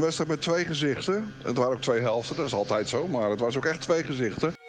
wedstrijd met twee gezichten. Het waren ook twee helften, dat is altijd zo. Maar het was ook echt twee gezichten.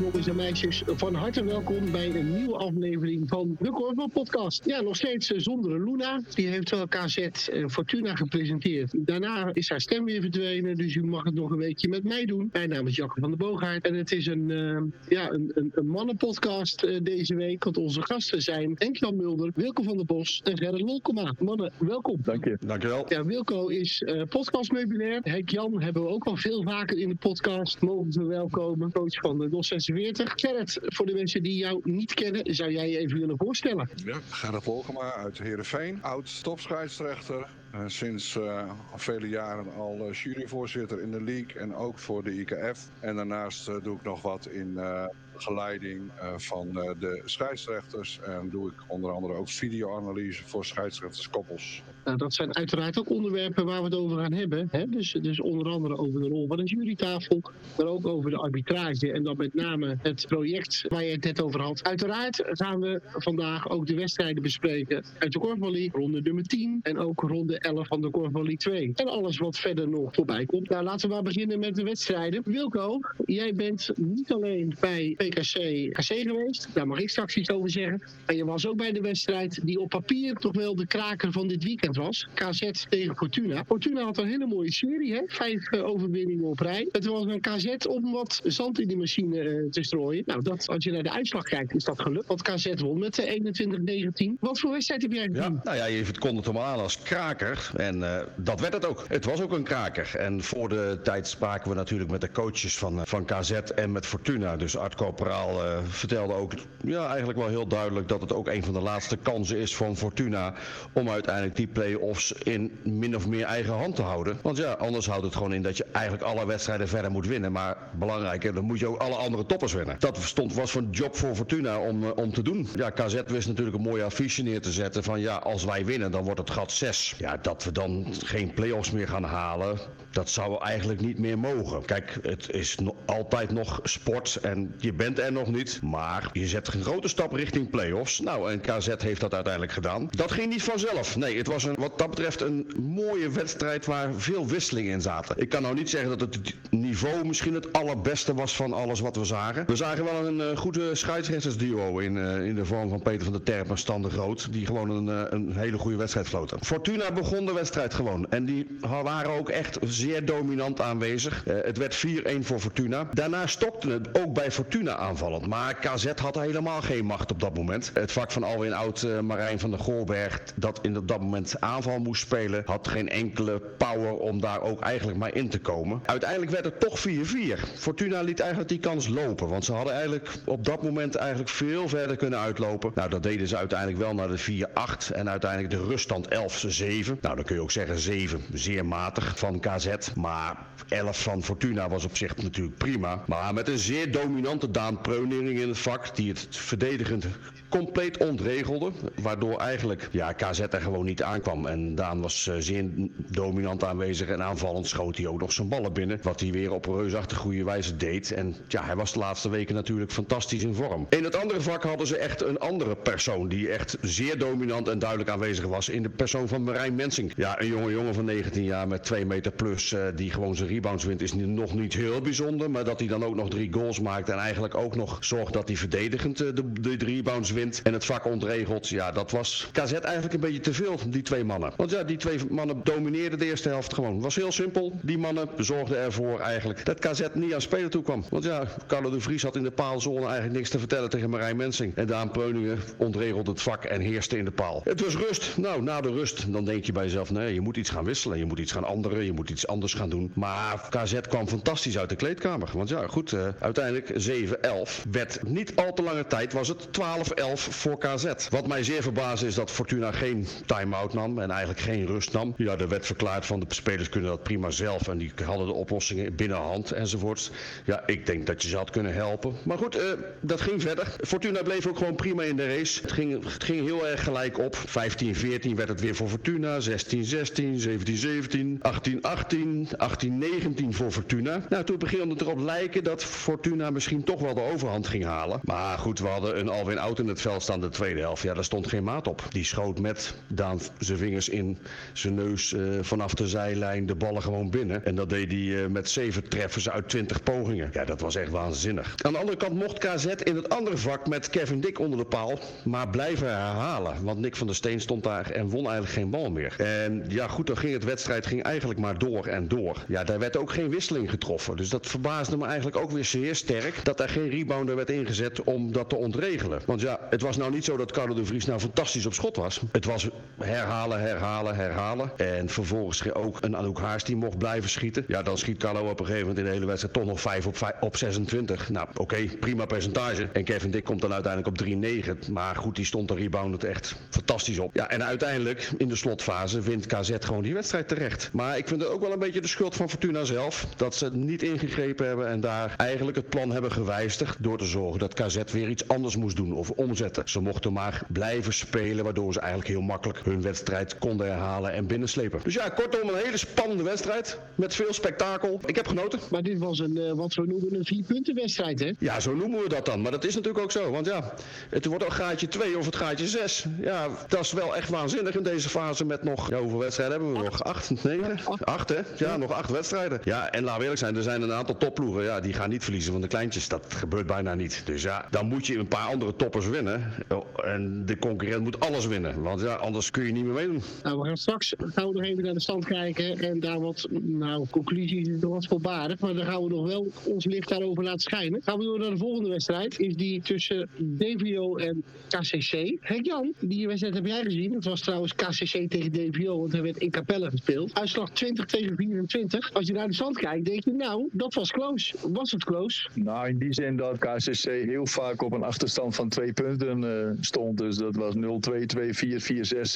Jongens en meisjes. Van harte welkom bij een nieuwe aflevering van de Korfbal Podcast. Ja, nog steeds eh, zonder Luna. Die heeft wel KZ eh, Fortuna gepresenteerd. Daarna is haar stem weer verdwenen, dus u mag het nog een weekje met mij doen. Mijn naam is Jacke van der Boogaard en het is een, uh, ja, een, een, een mannenpodcast uh, deze week. Want onze gasten zijn Henk-Jan Mulder, Wilco van der Bos en Gerrit Lolkema. Mannen, welkom. Dank je. Dankjewel. Ja, Wilco is uh, podcastmeubilair. Henk-Jan hebben we ook al veel vaker in de podcast mogen verwelkomen coach van de DOS 46. Gerrit, voor de mensen die jou niet kennen, zou jij je even willen voorstellen? Ja, Gerrit Wolgema uit Heerenveen, oud topscheidsrechter. Uh, sinds uh, vele jaren al uh, juryvoorzitter in de league en ook voor de IKF. En daarnaast doe ik nog wat in begeleiding van de scheidsrechters. En doe ik onder andere ook videoanalyse voor scheidsrechterskoppels. Nou, dat zijn uiteraard ook onderwerpen waar we het over gaan hebben. Hè? Dus, dus onder andere over de rol van een jurytafel, maar ook over de arbitrage en dan met name het project waar je het net over had. Uiteraard gaan we vandaag ook de wedstrijden bespreken uit de Korfbal ronde nummer 10 en ook ronde 11 van de Korfbal League 2. En alles wat verder nog voorbij komt. Nou, laten we maar beginnen met de wedstrijden. Wilco, jij bent niet alleen bij PKC KC geweest, daar mag ik straks iets over zeggen. Maar je was ook bij de wedstrijd die op papier toch wel de kraker van dit weekend was. KZ tegen Fortuna. Fortuna had een hele mooie serie, hè? vijf uh, overwinningen op rij. Het was een KZ om wat zand in die machine uh, te strooien. Nou, dat, als je naar de uitslag kijkt, is dat gelukt. Want KZ won met 21-19. Wat voor wedstrijd heb jij gezien? Ja, nou ja, je kondigt hem aan als kraker. En dat werd het ook. Het was ook een kraker. En voor de tijd spraken we natuurlijk met de coaches van, van KZ en met Fortuna. Dus Art Corporaal uh, vertelde ook ja, eigenlijk wel heel duidelijk dat het ook een van de laatste kansen is van Fortuna om uiteindelijk die play-offs in min of meer eigen hand te houden. Want ja, anders houdt het gewoon in dat je eigenlijk alle wedstrijden verder moet winnen. Maar belangrijker, dan moet je ook alle andere toppers winnen. Dat stond, was een job voor Fortuna om, uh, om te doen. Ja, KZ wist natuurlijk een mooie affiche neer te zetten van ja, als wij winnen dan wordt het gat 6. Ja, dat we dan geen play-offs meer gaan halen, dat zou eigenlijk niet meer mogen. Kijk, het is altijd nog sport en je bent er nog niet. Maar je zet een grote stap richting play-offs. Nou, en KZ heeft dat uiteindelijk gedaan. Dat ging niet vanzelf. Nee, het was een, wat dat betreft een mooie wedstrijd waar veel wisselingen in zaten. Ik kan nou niet zeggen dat het niveau misschien het allerbeste was van alles wat we zagen. We zagen wel een uh, goede scheidsrechtersduo in, uh, in de vorm van Peter van der Terp en Stan de Groot. Die gewoon een, uh, een hele goede wedstrijd floten. Fortuna begon de wedstrijd gewoon. En die waren ook echt zeer dominant aanwezig. het werd 4-1 voor Fortuna. Daarna stokte het ook bij Fortuna aanvallend. Maar KZ had helemaal geen macht op dat moment. Het vak van Alwin Oud, uh, Marijn van der Goorberg, dat in dat moment aanval moest spelen, had geen enkele power om daar ook eigenlijk maar in te komen. Uiteindelijk werd het toch 4-4. Fortuna liet eigenlijk die kans lopen, want ze hadden eigenlijk op dat moment eigenlijk veel verder kunnen uitlopen. Nou, dat deden ze uiteindelijk wel naar de 4-8 en uiteindelijk de ruststand 11-7. Nou, dan kun je ook zeggen 7, zeer matig van KZ, maar 11 van Fortuna was op zich natuurlijk prima. Maar met een zeer dominante Daan Preunering in het vak, die het verdedigend compleet ontregelde. Waardoor eigenlijk ja, KZ er gewoon niet aankwam. En Daan was uh, zeer dominant aanwezig en aanvallend schoot hij ook nog zijn ballen binnen. Wat hij weer op een reusachtig goede wijze deed. En ja, hij was de laatste weken natuurlijk fantastisch in vorm. In het andere vak hadden ze echt een andere persoon die echt zeer dominant en duidelijk aanwezig was. In de persoon van Marijn Mensing. Ja, een jonge jongen van 19 jaar met 2 meter plus uh, die gewoon zijn rebounds wint is nog niet heel bijzonder. Maar dat hij dan ook nog drie goals maakt en eigenlijk ook nog zorgt dat hij verdedigend uh, de, de rebounds wint en het vak ontregelt. Ja, dat was KZ eigenlijk een beetje te veel, die twee mannen. Want ja, die twee mannen domineerden de eerste helft gewoon. Het was heel simpel. Die mannen zorgden ervoor eigenlijk dat KZ niet aan spelen toe kwam. Want ja, Carlo de Vries had in de paalzone eigenlijk niks te vertellen tegen Marijn Mensing. En Daan Preuningen ontregelde het vak en heerste in de paal. Het was rust. Nou, na de rust, dan denk je bij jezelf, nee, je moet iets gaan wisselen. Je moet iets gaan anderen, je moet iets anders gaan doen. Maar KZ kwam fantastisch uit de kleedkamer. Want ja, goed, uh, uiteindelijk 7-11 werd niet al te lange tijd, was het 12-11 voor KZ. Wat mij zeer verbaasde is dat Fortuna geen time-out nam en eigenlijk geen rust nam. Ja, er werd verklaard van de spelers kunnen dat prima zelf en die hadden de oplossingen binnen hand enzovoorts. Ja, ik denk dat je ze had kunnen helpen. Maar goed, uh, dat ging verder. Fortuna bleef ook gewoon prima in de race. Het ging, het ging heel erg gelijk op. 15-14 werd het weer voor Fortuna, 16-16, 17-17, 18-18, 18-19 voor Fortuna. Nou, toen begon het erop lijken dat Fortuna misschien toch wel de overhand ging halen. Maar goed, we hadden een Alwin Oud in het veld staan de tweede helft. Ja, daar stond geen maat op. Die schoot met Daan zijn vingers in zijn neus uh, vanaf de zijlijn de ballen gewoon binnen. En dat deed hij uh, met zeven treffers uit 20 pogingen. Ja, dat was echt waanzinnig. Aan de andere kant mocht KZ in het andere vak met Kevin Dick onder de paal maar blijven herhalen. Want Nick van der Steen stond daar en won eigenlijk geen bal meer. En ja, goed, dan ging het wedstrijd ging eigenlijk maar door en door. Ja, daar werd ook geen wisseling getroffen. Dus dat verbaasde me eigenlijk ook weer zeer sterk dat er geen rebounder werd ingezet om dat te ontregelen. Want ja, het was nou niet zo dat Carlo de Vries nou fantastisch op schot was. Het was herhalen, herhalen, herhalen. En vervolgens ook een Anouk Haars die mocht blijven schieten. Ja, dan schiet Carlo op een gegeven moment in de hele wedstrijd toch nog 5 op, 5, op 26. Nou, oké, prima percentage. En Kevin Dick komt dan uiteindelijk op 3-9. Maar goed, die stond de rebound echt fantastisch op. Ja, en uiteindelijk in de slotfase wint KZ gewoon die wedstrijd terecht. Maar ik vind het ook wel een beetje de schuld van Fortuna zelf. Dat ze niet ingegrepen hebben en daar eigenlijk het plan hebben gewijzigd. Door te zorgen dat KZ weer iets anders moest doen of omzetten. Ze mochten maar blijven spelen, waardoor ze eigenlijk heel makkelijk hun wedstrijd konden herhalen en binnenslepen. Dus ja, kortom, een hele spannende wedstrijd. Met veel spektakel. Ik heb genoten. Maar dit was een, uh, wat we noemen, een vierpuntenwedstrijd, hè? Ja, zo noemen we dat dan. Maar dat is natuurlijk ook zo. Want ja, het wordt al gaatje 2 of het gaatje 6. Ja, dat is wel echt waanzinnig in deze fase met nog... Ja, hoeveel wedstrijden hebben we nog? 8, 9? 8, hè? Ja, nog 8 wedstrijden. Ja, en laten we eerlijk zijn, er zijn een aantal topploegen. Ja, die gaan niet verliezen van de kleintjes. Dat gebeurt bijna niet. Dus ja, dan moet je een paar andere toppers winnen. En de concurrent moet alles winnen. Want ja, anders kun je niet meer meedoen. Nou, we gaan straks gaan we nog even naar de stand kijken. En daar wat, nou, conclusies nog wat voorbarig. Maar dan gaan we nog wel ons licht daarover laten schijnen. Gaan we door naar de volgende wedstrijd. Is die tussen DVO en KCC. Henk Jan, die wedstrijd heb jij gezien. Het was trouwens KCC tegen DVO, want hij werd in Capelle gespeeld. Uitslag 20 tegen 24. Als je naar de stand kijkt, denk je, nou, dat was close. Was het close? Nou, in die zin dat KCC heel vaak op een achterstand van twee punten uh, stond. Dus dat was 0-2, 2-4, 4-6,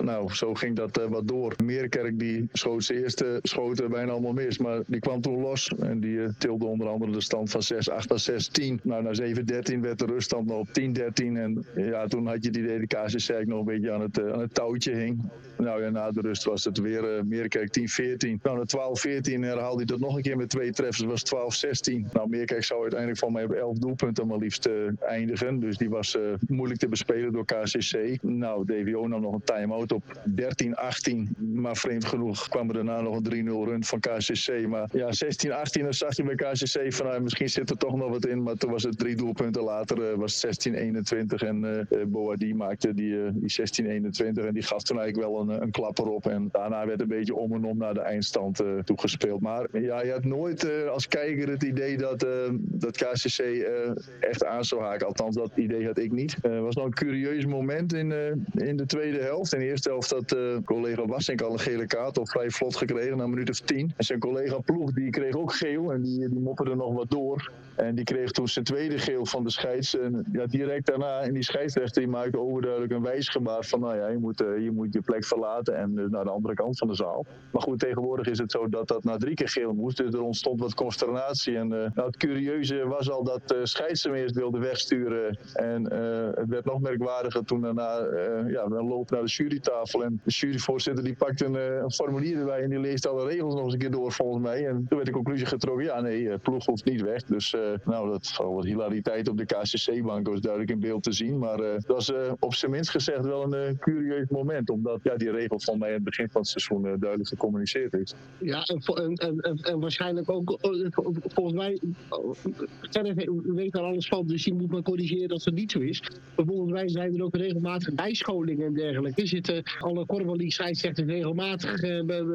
6-8. Nou, zo ging dat uh, wat door. Meerkerk die schoot zijn eerste schoten bijna allemaal mis. Maar die kwam toen los en die uh, tilde onder andere de stand van 6-8 naar 6-10. Nou, na 7-13 werd de ruststand nog op 10-13. En ja, toen had je die idee de KCC nog een beetje aan het, aan het touwtje hing. Nou ja, na de rust was het weer Meerkerk 10-14. Nou, na 12-14 herhaalde hij dat nog een keer met twee treffers. Het was 12-16. Nou, Meerkerk zou uiteindelijk van mij op 11 doelpunten maar liefst eindigen. Dus die was uh, moeilijk te bespelen door KCC. Nou, DWO nam nog een time-out op 13-18. Maar vreemd genoeg kwam er daarna nog een 3-0 run van KCC. Maar ja, 16-18 dan zag je bij KCC van nou, misschien zit er toch nog wat in. Maar toen was het drie doelpunten later. was het 16-21 en Boadi maakte die, die 16-21. En die gaf toen eigenlijk wel een, een klap erop. En daarna werd een beetje om en om naar de eindstand uh, toegespeeld. Maar ja, je had nooit uh, als kijker het idee dat, uh, dat KCC echt aan zou haken. Althans, dat idee had ik niet. Het was nog een curieus moment in, in de tweede helft. In de eerste helft had collega Wassink al een gele kaart op vrij vlot gekregen na een minuut of tien. En zijn collega Ploeg die kreeg ook geel en die, die mopperde nog wat door. En die kreeg toen zijn tweede geel van de scheids. En ja, direct daarna, en die scheidsrechter die maakte overduidelijk een wijsgebaar van nou ja, je moet, je, moet je plek verlaten en naar de andere kant van de zaal. Maar goed, tegenwoordig is het zo dat dat na drie keer geel moest. Dus er ontstond wat consternatie. En uh, nou, het curieuze was al dat uh, scheids hem eerst wilde wegsturen. En het werd nog merkwaardiger toen daarna ja, dan loopt naar de jurytafel. En de juryvoorzitter die pakt een, een, formulier erbij en die leest alle regels nog eens een keer door volgens mij. En toen werd de conclusie getrokken, ja nee, ploeg hoeft niet weg. Dus nou, dat zal wat hilariteit op de KCC-bank was duidelijk in beeld te zien. Maar dat was op zijn minst gezegd wel een curieus moment. Omdat ja, die regel van mij in het begin van het seizoen duidelijk gecommuniceerd is. Ja, en, en, en, en waarschijnlijk ook, volgens mij, Kenneth weet daar alles van, dus die moet maar corrigeren dat het niet zo is. Maar volgens mij zijn er ook regelmatig bijscholingen en dergelijke. Zitten alle Korfbal League scheidsrechters regelmatig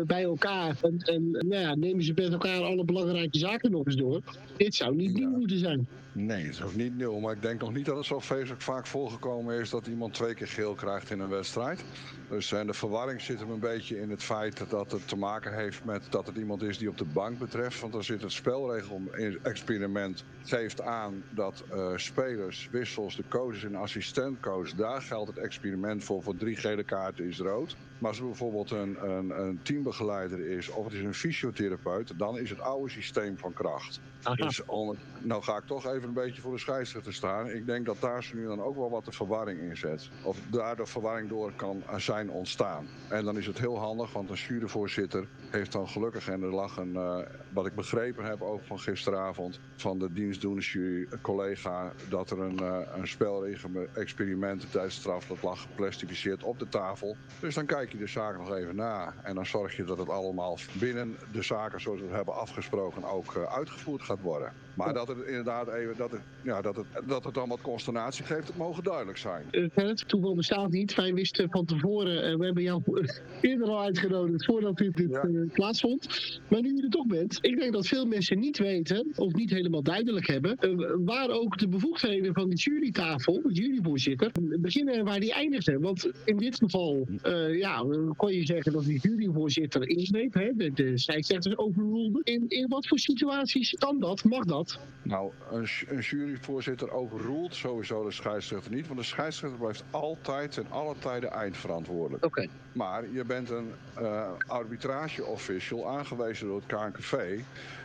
bij elkaar en, en nou ja, nemen ze met elkaar alle belangrijke zaken nog eens door. Dit zou niet nieuw moeten zijn. Nee, het is ook niet nieuw. Maar ik denk nog niet dat het zo vreselijk vaak voorgekomen is dat iemand twee keer geel krijgt in een wedstrijd. Dus en de verwarring zit hem een beetje in het feit dat het te maken heeft met dat het iemand is die op de bank betreft. Want dan zit het spelregel-experiment geeft aan dat uh, spelers, wissels, de coaches en assistentcoach, daar geldt het experiment voor. Voor drie gele kaarten is rood. Maar als er bijvoorbeeld een, een, een, teambegeleider is of het is een fysiotherapeut, dan is het oude systeem van kracht. Om, nou ga ik toch even een beetje voor de scheidsrechter staan. Ik denk dat daar ze nu dan ook wel wat de verwarring in zet. Of daar de verwarring door kan zijn ontstaan. En dan is het heel handig, want een juryvoorzitter heeft dan gelukkig, en er lag een, uh, wat ik begrepen heb ook van gisteravond, van de dienstdoende jury, collega, dat er een, uh, een spelregel-experiment tijdens straf, dat lag geplastificeerd op de tafel. Dus dan kijk je de zaak nog even na. En dan zorg je dat het allemaal binnen de zaken zoals we het hebben afgesproken ook uh, uitgevoerd gaat worden. Maar dat het inderdaad even, dat het, ja, dat het, dat het dan wat consternatie geeft, het mogen duidelijk zijn. Het toeval bestaat niet. Wij wisten van tevoren, uh, we hebben jou eerder al uitgenodigd voordat dit, dit ja. uh, plaatsvond. Maar nu je er toch bent, ik denk dat veel mensen niet weten, of niet helemaal duidelijk hebben, waar ook de bevoegdheden van de jurytafel, de juryvoorzitter, beginnen en waar die eindigen. Want in dit geval, ja, kon je zeggen dat die juryvoorzitter insneept, hè, de, de scheidsrechters overrulde. In, in wat voor situaties kan dat? Mag dat? Nou, een, een juryvoorzitter overroelt sowieso de scheidsrechter niet. Want de scheidsrechter blijft altijd en alle tijden eindverantwoordelijk. Oké. Okay. Maar je bent een uh, arbitrage-official aangewezen door het KNKV.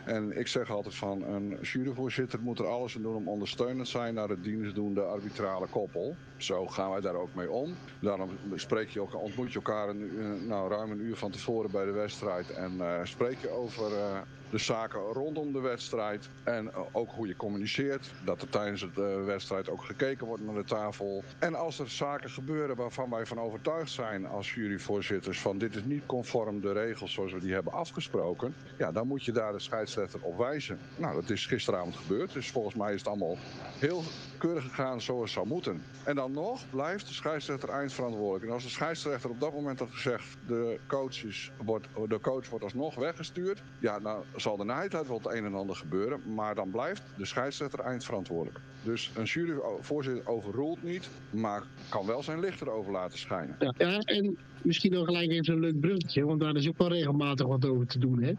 En ik zeg altijd van een juryvoorzitter moet er alles aan doen om ondersteunend zijn naar het dienstdoende arbitrale koppel. Zo gaan wij daar ook mee om. Daarom spreek je elkaar, ontmoet je elkaar een, nou, ruim een uur van tevoren bij de wedstrijd en uh, spreek je over uh, de zaken rondom de wedstrijd. En ook hoe je communiceert. Dat er tijdens de wedstrijd ook gekeken wordt naar de tafel. En als er zaken gebeuren waarvan wij van overtuigd zijn als juryvoorzitters van dit is niet conform de regels zoals we die hebben afgesproken. Ja, dan moet je daar de scheidsrechter op wijzen. Nou, dat is gisteravond gebeurd. Dus volgens mij is het allemaal heel keurig gegaan zoals het zou moeten. En dan nog blijft de scheidsrechter eindverantwoordelijk. En als de scheidsrechter op dat moment had gezegd de coach, is, wordt, de coach wordt alsnog weggestuurd. Ja, dan zal er na het wel het een en ander gebeuren. Maar dan blijft de scheidsrechter eindverantwoordelijk. Dus een juryvoorzitter overroelt niet, maar kan wel zijn licht erover laten schijnen. Ja en misschien nog gelijk even een leuk bruggetje, want daar is ook wel regelmatig wat over te doen. Hè?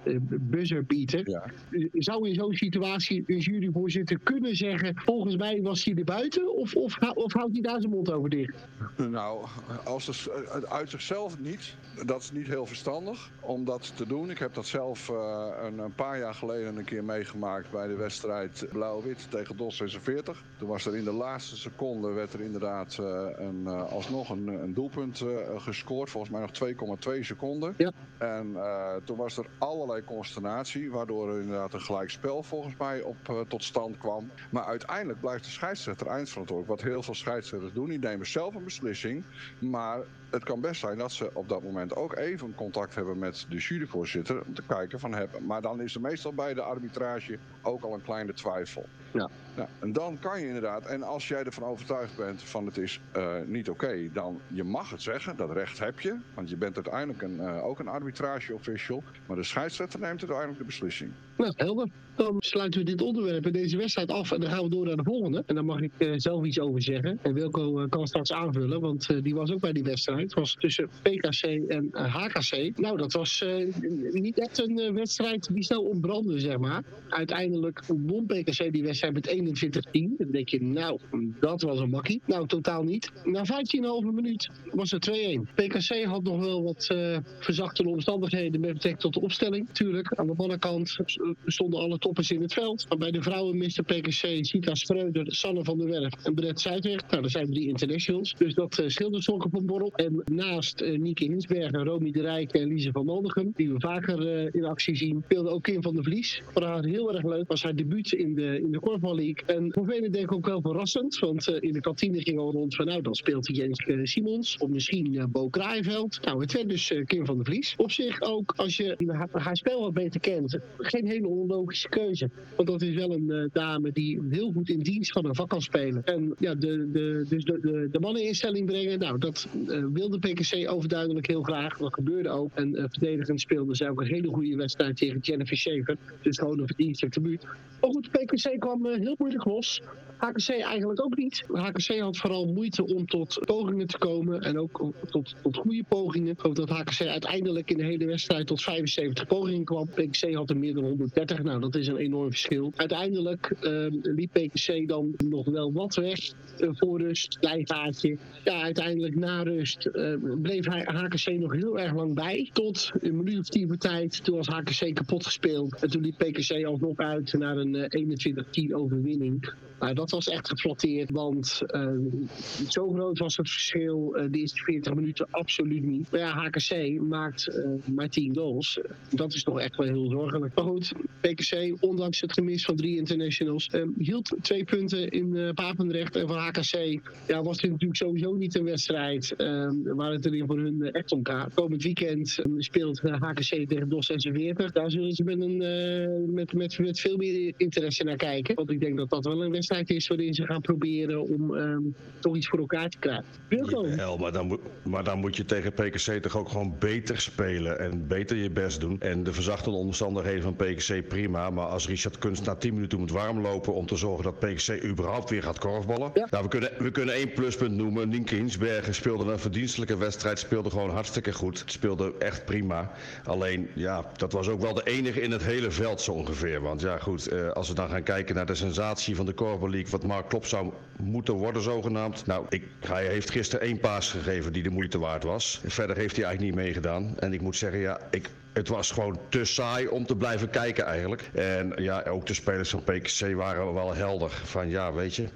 Ja. Zou in zo'n situatie een juryvoorzitter kunnen zeggen, volgens mij was hij er buiten, of, of, of houdt hij daar zijn mond over dicht? Nou, als het uit zichzelf niet, dat is niet heel verstandig om dat te doen. Ik heb dat zelf uh, een, een, paar jaar geleden een keer meegemaakt bij de wedstrijd Blauw-Wit tegen DOS 46. Toen was er in de laatste seconde werd er inderdaad uh, een, uh, alsnog een, een doelpunt gescoord volgens mij nog 2,2 seconden. Ja. En uh, toen was er allerlei consternatie, waardoor er inderdaad een gelijkspel volgens mij op, uh, tot stand kwam. Maar uiteindelijk blijft de scheidsrechter eindverantwoordelijk. Wat heel veel scheidsrechters doen, die nemen zelf een beslissing. Maar het kan best zijn dat ze op dat moment ook even contact hebben met de juryvoorzitter. Om te kijken van hebben. Maar dan is er meestal bij de arbitrage ook al een kleine twijfel. Ja. Nou, en dan kan je inderdaad, en als jij ervan overtuigd bent van het is uh, niet oké, okay, dan je mag het zeggen, dat recht heb je. Want je bent uiteindelijk een, uh, ook een arbitrage-official. Maar de scheidsrechter neemt uiteindelijk de beslissing. Nou, helder. Dan sluiten we dit onderwerp en deze wedstrijd af en dan gaan we door naar de volgende. En daar mag ik uh, zelf iets over zeggen. En Wilco kan straks aanvullen, want die was ook bij die wedstrijd. Het was tussen PKC en HKC. Nou, dat was niet echt een wedstrijd die snel ontbrandde, zeg maar. Uiteindelijk won PKC die wedstrijd met 21-10. Dan denk je, nou, dat was een makkie. Nou, totaal niet. Na 15,5 minuut was het 2-1. PKC had nog wel wat verzachtende omstandigheden met betrekking tot de opstelling. Tuurlijk, aan de mannenkant stonden alle toppers in het veld. Maar bij de vrouwen miste PKC Sita Schreuder, Sanne van der Werf en Brett Zuidweg. Nou, dat zijn drie internationals. Dus dat uh, scheelde sokken van borrel. En naast uh, Nieke Hinsbergen, Romy de Rijk en Lise van Maldegem, die we vaker in actie zien, speelde ook Kim van der Vlies. Voor haar heel erg leuk was haar debuut in de, in de Korfbal League. En voor velen denk ik ook wel verrassend, want in de kantine ging al rond van nou, dan speelt hij Jens Simons of misschien Bo Kraaienveld. Nou, het werd dus Kim van der Vlies. Op zich ook, als je haar, haar spel wat beter kent, geen hele onlogische Want dat is wel een dame die heel goed in dienst van een vak kan spelen. En ja, de, de, dus de, de, mannen brengen, nou, dat wilde PKC overduidelijk heel graag. Dat gebeurde ook. En verdedigend speelde zij ook een hele goede wedstrijd tegen Jennifer Schaefer. Dus gewoon een verdienstelijke debuut. Maar goed, PKC kwam heel moeilijk los. HKC eigenlijk ook niet. HKC had vooral moeite om tot pogingen te komen en ook tot, tot goede pogingen. Ik dat HKC uiteindelijk in de hele wedstrijd tot 75 pogingen kwam. PKC had er meer dan 130. Nou, dat is een enorm verschil. Uiteindelijk uh, liep PKC dan nog wel wat weg uh, voor rust, gaatje. Ja, uiteindelijk na rust uh, bleef HKC nog heel erg lang bij. Tot een minuut of tien tijd. Toen was HKC kapot gespeeld. En toen liep PKC alsnog uit naar een 21-10 overwinning. Nou, dat was echt geflatteerd, want uh, zo groot was het verschil uh, de eerste 40 minuten absoluut niet. Maar ja, HKC maakt uh, maar 10 goals. Dat is toch echt wel heel zorgelijk. Maar goed, PKC, ondanks het gemis van drie internationals, hield twee punten in Papendrecht. En voor HKC ja, was dit natuurlijk sowieso niet een wedstrijd waar het erin voor hun echt om. Komend weekend speelt HKC tegen DOS 46. Daar zullen ze met, een, met veel meer interesse naar kijken. Want ik denk dat dat wel een wedstrijd wedstrijd is waarin ze gaan proberen om um, toch iets voor elkaar te krijgen. Wel, maar dan, moet, maar dan moet je tegen PKC toch ook gewoon beter spelen en beter je best doen. En de verzachtende omstandigheden van PKC prima, maar als Richard Kunst na 10 minuten moet warmlopen om te zorgen dat PKC überhaupt weer gaat korfballen. Ja. Nou, we, kunnen, we kunnen één pluspunt noemen. Nienke Hinsbergen speelde een verdienstelijke wedstrijd, speelde gewoon hartstikke goed. Speelde echt prima. Alleen, ja, dat was ook wel de enige in het hele veld zo ongeveer. Want ja, goed, eh, als we dan gaan kijken naar de sensatie van de korfbal wat Mark Klop zou moeten worden zogenaamd. Nou, ik, hij heeft gisteren één paas gegeven die de moeite waard was. Verder heeft hij eigenlijk niet meegedaan. En ik moet zeggen, ja, ik, het was gewoon te saai om te blijven kijken eigenlijk. En ja, ook de spelers van PKC waren wel helder. Van ja, weet je,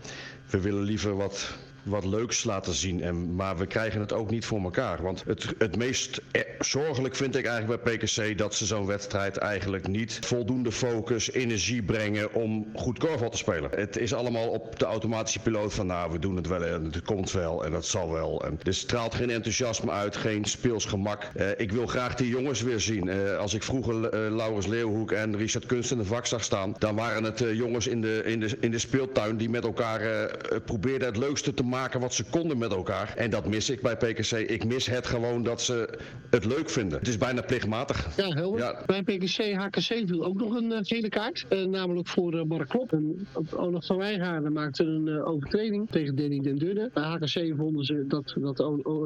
we willen liever wat wat leuks laten zien. En, maar we krijgen het ook niet voor elkaar. Want het, het meest eh, zorgelijk vind ik eigenlijk bij PKC dat ze zo'n wedstrijd eigenlijk niet voldoende focus, energie brengen om goed korfbal te spelen. Het is allemaal op de automatische piloot van nou, we doen het wel en het komt wel en dat zal wel. En er straalt geen enthousiasme uit, geen speelsgemak. Uh, ik wil graag die jongens weer zien. Uh, als ik vroeger uh, Laurens Leeuwhoek en Richard Kunst in de vak zag staan, dan waren het jongens in de, in, de, in de speeltuin die met elkaar probeerden het leukste te maken wat ze konden met elkaar. En dat mis ik bij PKC. Ik mis het gewoon dat ze het leuk vinden. Het is bijna plichtmatig. Ja, helder. Ja. Bij PKC, HKC viel ook nog een uh, gele kaart. Uh, namelijk voor uh, Mark Klop. En Olaf van Wijngaarden maakte een overtreding tegen Danny den Dunne. Bij HKC vonden ze dat, dat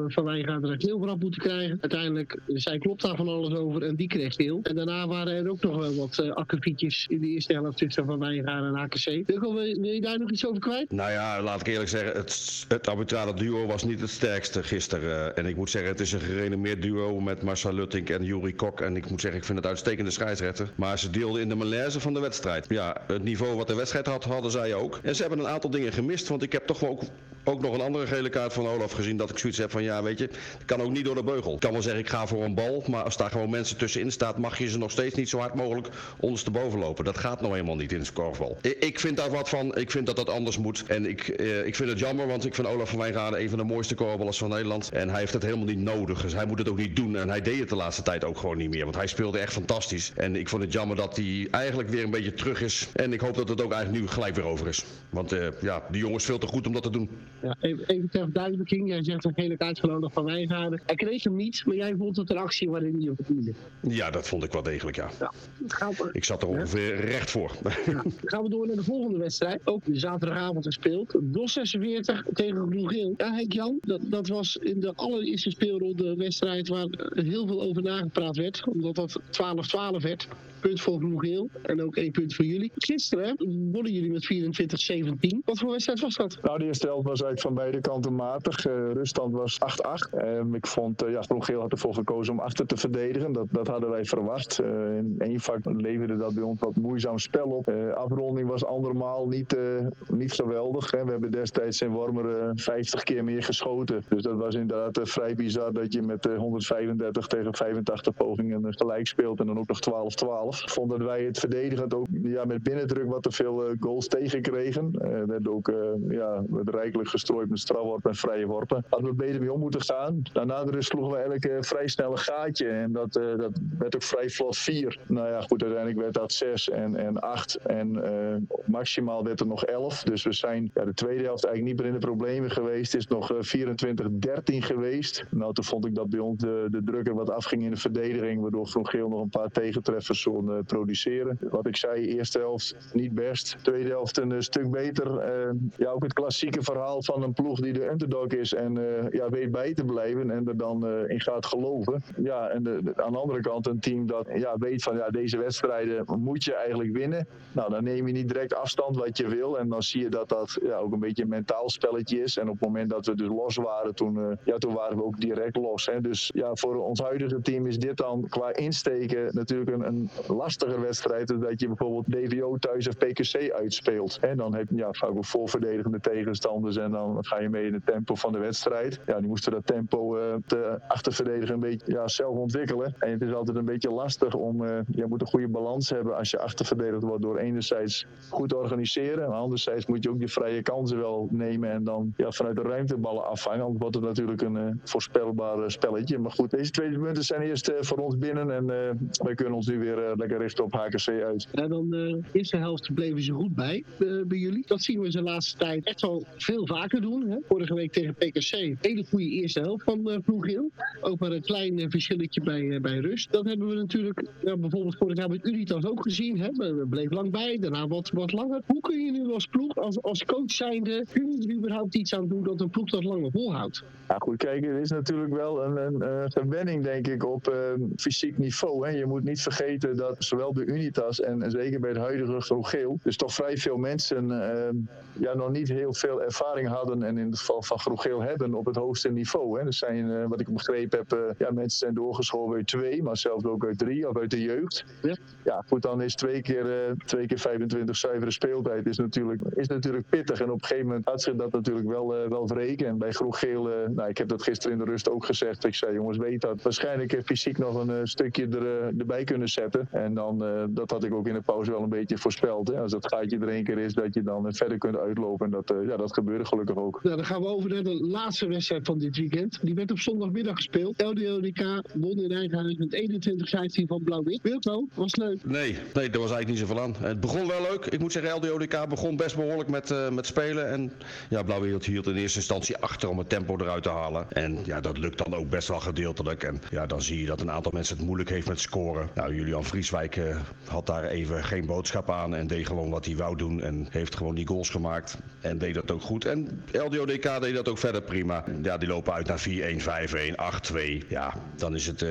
Van Wijngaarden er heel had moeten krijgen. Uiteindelijk zei Klop daar van alles over en die kreeg heel. En daarna waren er ook nog wel wat uh, akkefietjes in de eerste helft tussen Van Wijngaarden en HKC. Wil je daar nog iets over kwijt? Nou ja, laat ik eerlijk zeggen. Het, het arbitrale duo was niet het sterkste gisteren. En ik moet zeggen, het is een gerenommeerd duo met Marcel Luttink en Juri Kok. En ik moet zeggen, ik vind het uitstekende scheidsrechter. Maar ze deelden in de malaise van de wedstrijd. Ja, het niveau wat de wedstrijd had, hadden zij ook. En ze hebben een aantal dingen gemist. Want ik heb toch wel ook, ook nog een andere gele kaart van Olaf gezien. Dat ik zoiets heb van, ja, weet je, kan ook niet door de beugel. Ik kan wel zeggen, ik ga voor een bal. Maar als daar gewoon mensen tussenin staat, mag je ze nog steeds niet zo hard mogelijk ondersteboven lopen. Dat gaat nou eenmaal niet in het korfbal. Ik vind daar wat van. Ik vind dat dat anders moet. En ik, eh, ik vind het jammer, want ik vind Olaf van Wijngaarden een van de mooiste korballers van Nederland. En hij heeft het helemaal niet nodig. Dus hij moet het ook niet doen. En hij deed het de laatste tijd ook gewoon niet meer. Want hij speelde echt fantastisch. En ik vond het jammer dat hij eigenlijk weer een beetje terug is. En ik hoop dat het ook eigenlijk nu gelijk weer over is. Want uh, ja, die jongen is veel te goed om dat te doen. Ja, even, even ter verduidelijking. Jij zegt een hele kaart van Olaf van Wijngaarden. Hij kreeg hem niet, maar jij vond het een actie waarin hij hem verdiende. Ja, dat vond ik wel degelijk, ja. ja ik zat er ongeveer recht voor. Ja. Dan gaan we door naar de volgende wedstrijd. Ook zaterdagavond gespeeld. DOS 46 tegen Groen Geel. Ja, Henk Jan, dat, dat was in de allereerste speelronde een wedstrijd waar heel veel over nagepraat werd. Omdat dat 12-12 werd punt voor Groen en ook één punt voor jullie. Gisteren wonnen jullie met 24-17. Wat voor wedstrijd was dat? Nou, de eerste helft was eigenlijk van beide kanten matig. Uh, ruststand was 8-8. Uh, ehm, ik vond, uh, ja, Groen had ervoor gekozen om achter te verdedigen. Dat, dat hadden wij verwacht. Eh, in één vak leverde dat bij ons wat moeizaam spel op. afronding was andermaal niet, niet geweldig. Hè. We hebben destijds in Wormer 50 keer meer geschoten. Dus dat was inderdaad vrij bizar dat je met 135 tegen 85 pogingen gelijk speelt en dan ook nog 12-12 vonden wij het verdedigend ook ja, met binnendruk wat te veel goals tegenkregen. Uh, werd ook ja, rijkelijk gestrooid met strafworpen en vrije worpen. Hadden we beter mee om moeten gaan. Daarna de sloegen we eigenlijk vrij snel een gaatje. En dat, dat werd ook vrij vlot 4. Nou ja, goed, uiteindelijk werd dat 6 en, en 8. En maximaal werd er nog 11. Dus we zijn ja, de tweede helft eigenlijk niet meer in de problemen geweest. Het is nog 24-13 geweest. Nou, toen vond ik dat bij ons de, de druk er wat afging in de verdediging. Waardoor Groen Geel nog een paar tegentreffers kon produceren. Wat ik zei, eerste helft niet best. Tweede helft een stuk beter. ja, ook het klassieke verhaal van een ploeg die de underdog is. En ja, weet bij te blijven en er dan in gaat geloven. Ja, en de, aan de andere kant een team dat ja, weet van ja, deze wedstrijden moet je eigenlijk winnen. Nou, dan neem je niet direct afstand wat je wil. En dan zie je dat dat ja, ook een beetje een mentaal spelletje is. En op het moment dat we dus los waren, toen, uh, ja, toen waren we ook direct los. Hè. Dus ja, voor ons huidige team is dit dan qua insteken natuurlijk een, een lastiger wedstrijd. Dan dat je bijvoorbeeld DVO thuis of PKC uitspeelt. En dan heb je ja, vaak ook voorverdedigende tegenstanders. En dan ga je mee in het tempo van de wedstrijd. Ja, die moesten dat tempo uh, te achterverdedigen een beetje ja, zelf ontwikkelen. En het is altijd een beetje lastig om, uh, je moet een goede balans hebben als je achterverdedigd wordt door enerzijds goed organiseren. En anderzijds moet je ook je vrije kansen wel nemen en dan ja, vanuit de ruimteballen afvangen. Anders wordt natuurlijk een uh, voorspelbaar spelletje. Maar goed, deze twee punten zijn eerst voor ons binnen en wij kunnen ons nu weer lekker richten op HKC uit. Ja, dan de eerste helft bleven ze goed bij, bij jullie. Dat zien we de laatste tijd echt wel veel vaker doen. Hè? Vorige week tegen PKC, hele goede eerste helft van uh. Ook maar een klein verschilletje bij, bij rust. Dat hebben we natuurlijk bijvoorbeeld vorig jaar met Unitas ook gezien. Hè? We bleven lang bij, daarna wat, wat langer. Hoe kun je nu als ploeg, als, als coach zijnde, kun je er überhaupt iets aan doen dat een ploeg dat langer volhoudt? Ja, goed, kijk, er is natuurlijk wel een, een, gewenning, denk ik, op uh, fysiek niveau. Hè. Je moet niet vergeten dat zowel bij Unitas en, zeker bij het huidige Groen Geel, dus toch vrij veel mensen uh, ja, nog niet heel veel ervaring hadden en in het geval van Groen Geel hebben op het hoogste niveau. Hè. Er zijn, uh, wat ik begrepen heb, ja, mensen zijn doorgeschoven uit twee, maar zelfs ook uit drie of uit de jeugd. Ja, ja goed, dan is twee keer, twee keer 25 zuivere speeltijd is natuurlijk, is natuurlijk pittig. En op een gegeven moment had zich dat natuurlijk wel, wel wreken. En bij Groen Geel, uh, nou, ik heb dat gisteren in de rust ook gezegd. Ik zei, jongens, weet dat. Waarschijnlijk fysiek nog een stukje er, erbij kunnen zetten. En dan, dat had ik ook in de pauze wel een beetje voorspeld. Hè. Als dat gaatje er één keer is, dat je dan verder kunt uitlopen. En dat, ja, dat gebeurde gelukkig ook. Nou, dan gaan we over naar de laatste wedstrijd van dit weekend. Die werd op zondagmiddag gespeeld. LDODK won in Eindhoven met 21-15 van Blauw-Wit. Wilco, was leuk? Nee, nee, er was eigenlijk niet zoveel aan. Het begon wel leuk. Ik moet zeggen, LDODK begon best behoorlijk met, uh, met spelen. En ja, Blauw-Wit hield in eerste instantie achter om het tempo eruit te halen. En ja, dat lukt dan ook best wel gedeeltelijk. En ja, dan zie je dat een aantal mensen het moeilijk heeft met scoren. Nou, Julian Vrieswijk uh, had daar even geen boodschap aan. En deed gewoon wat hij wou doen. En heeft gewoon die goals gemaakt. En deed dat ook goed. En LDODK deed dat ook verder prima. Ja, die lopen uit naar 4-1, 5-1, 8-2. Ja, dan is het uh,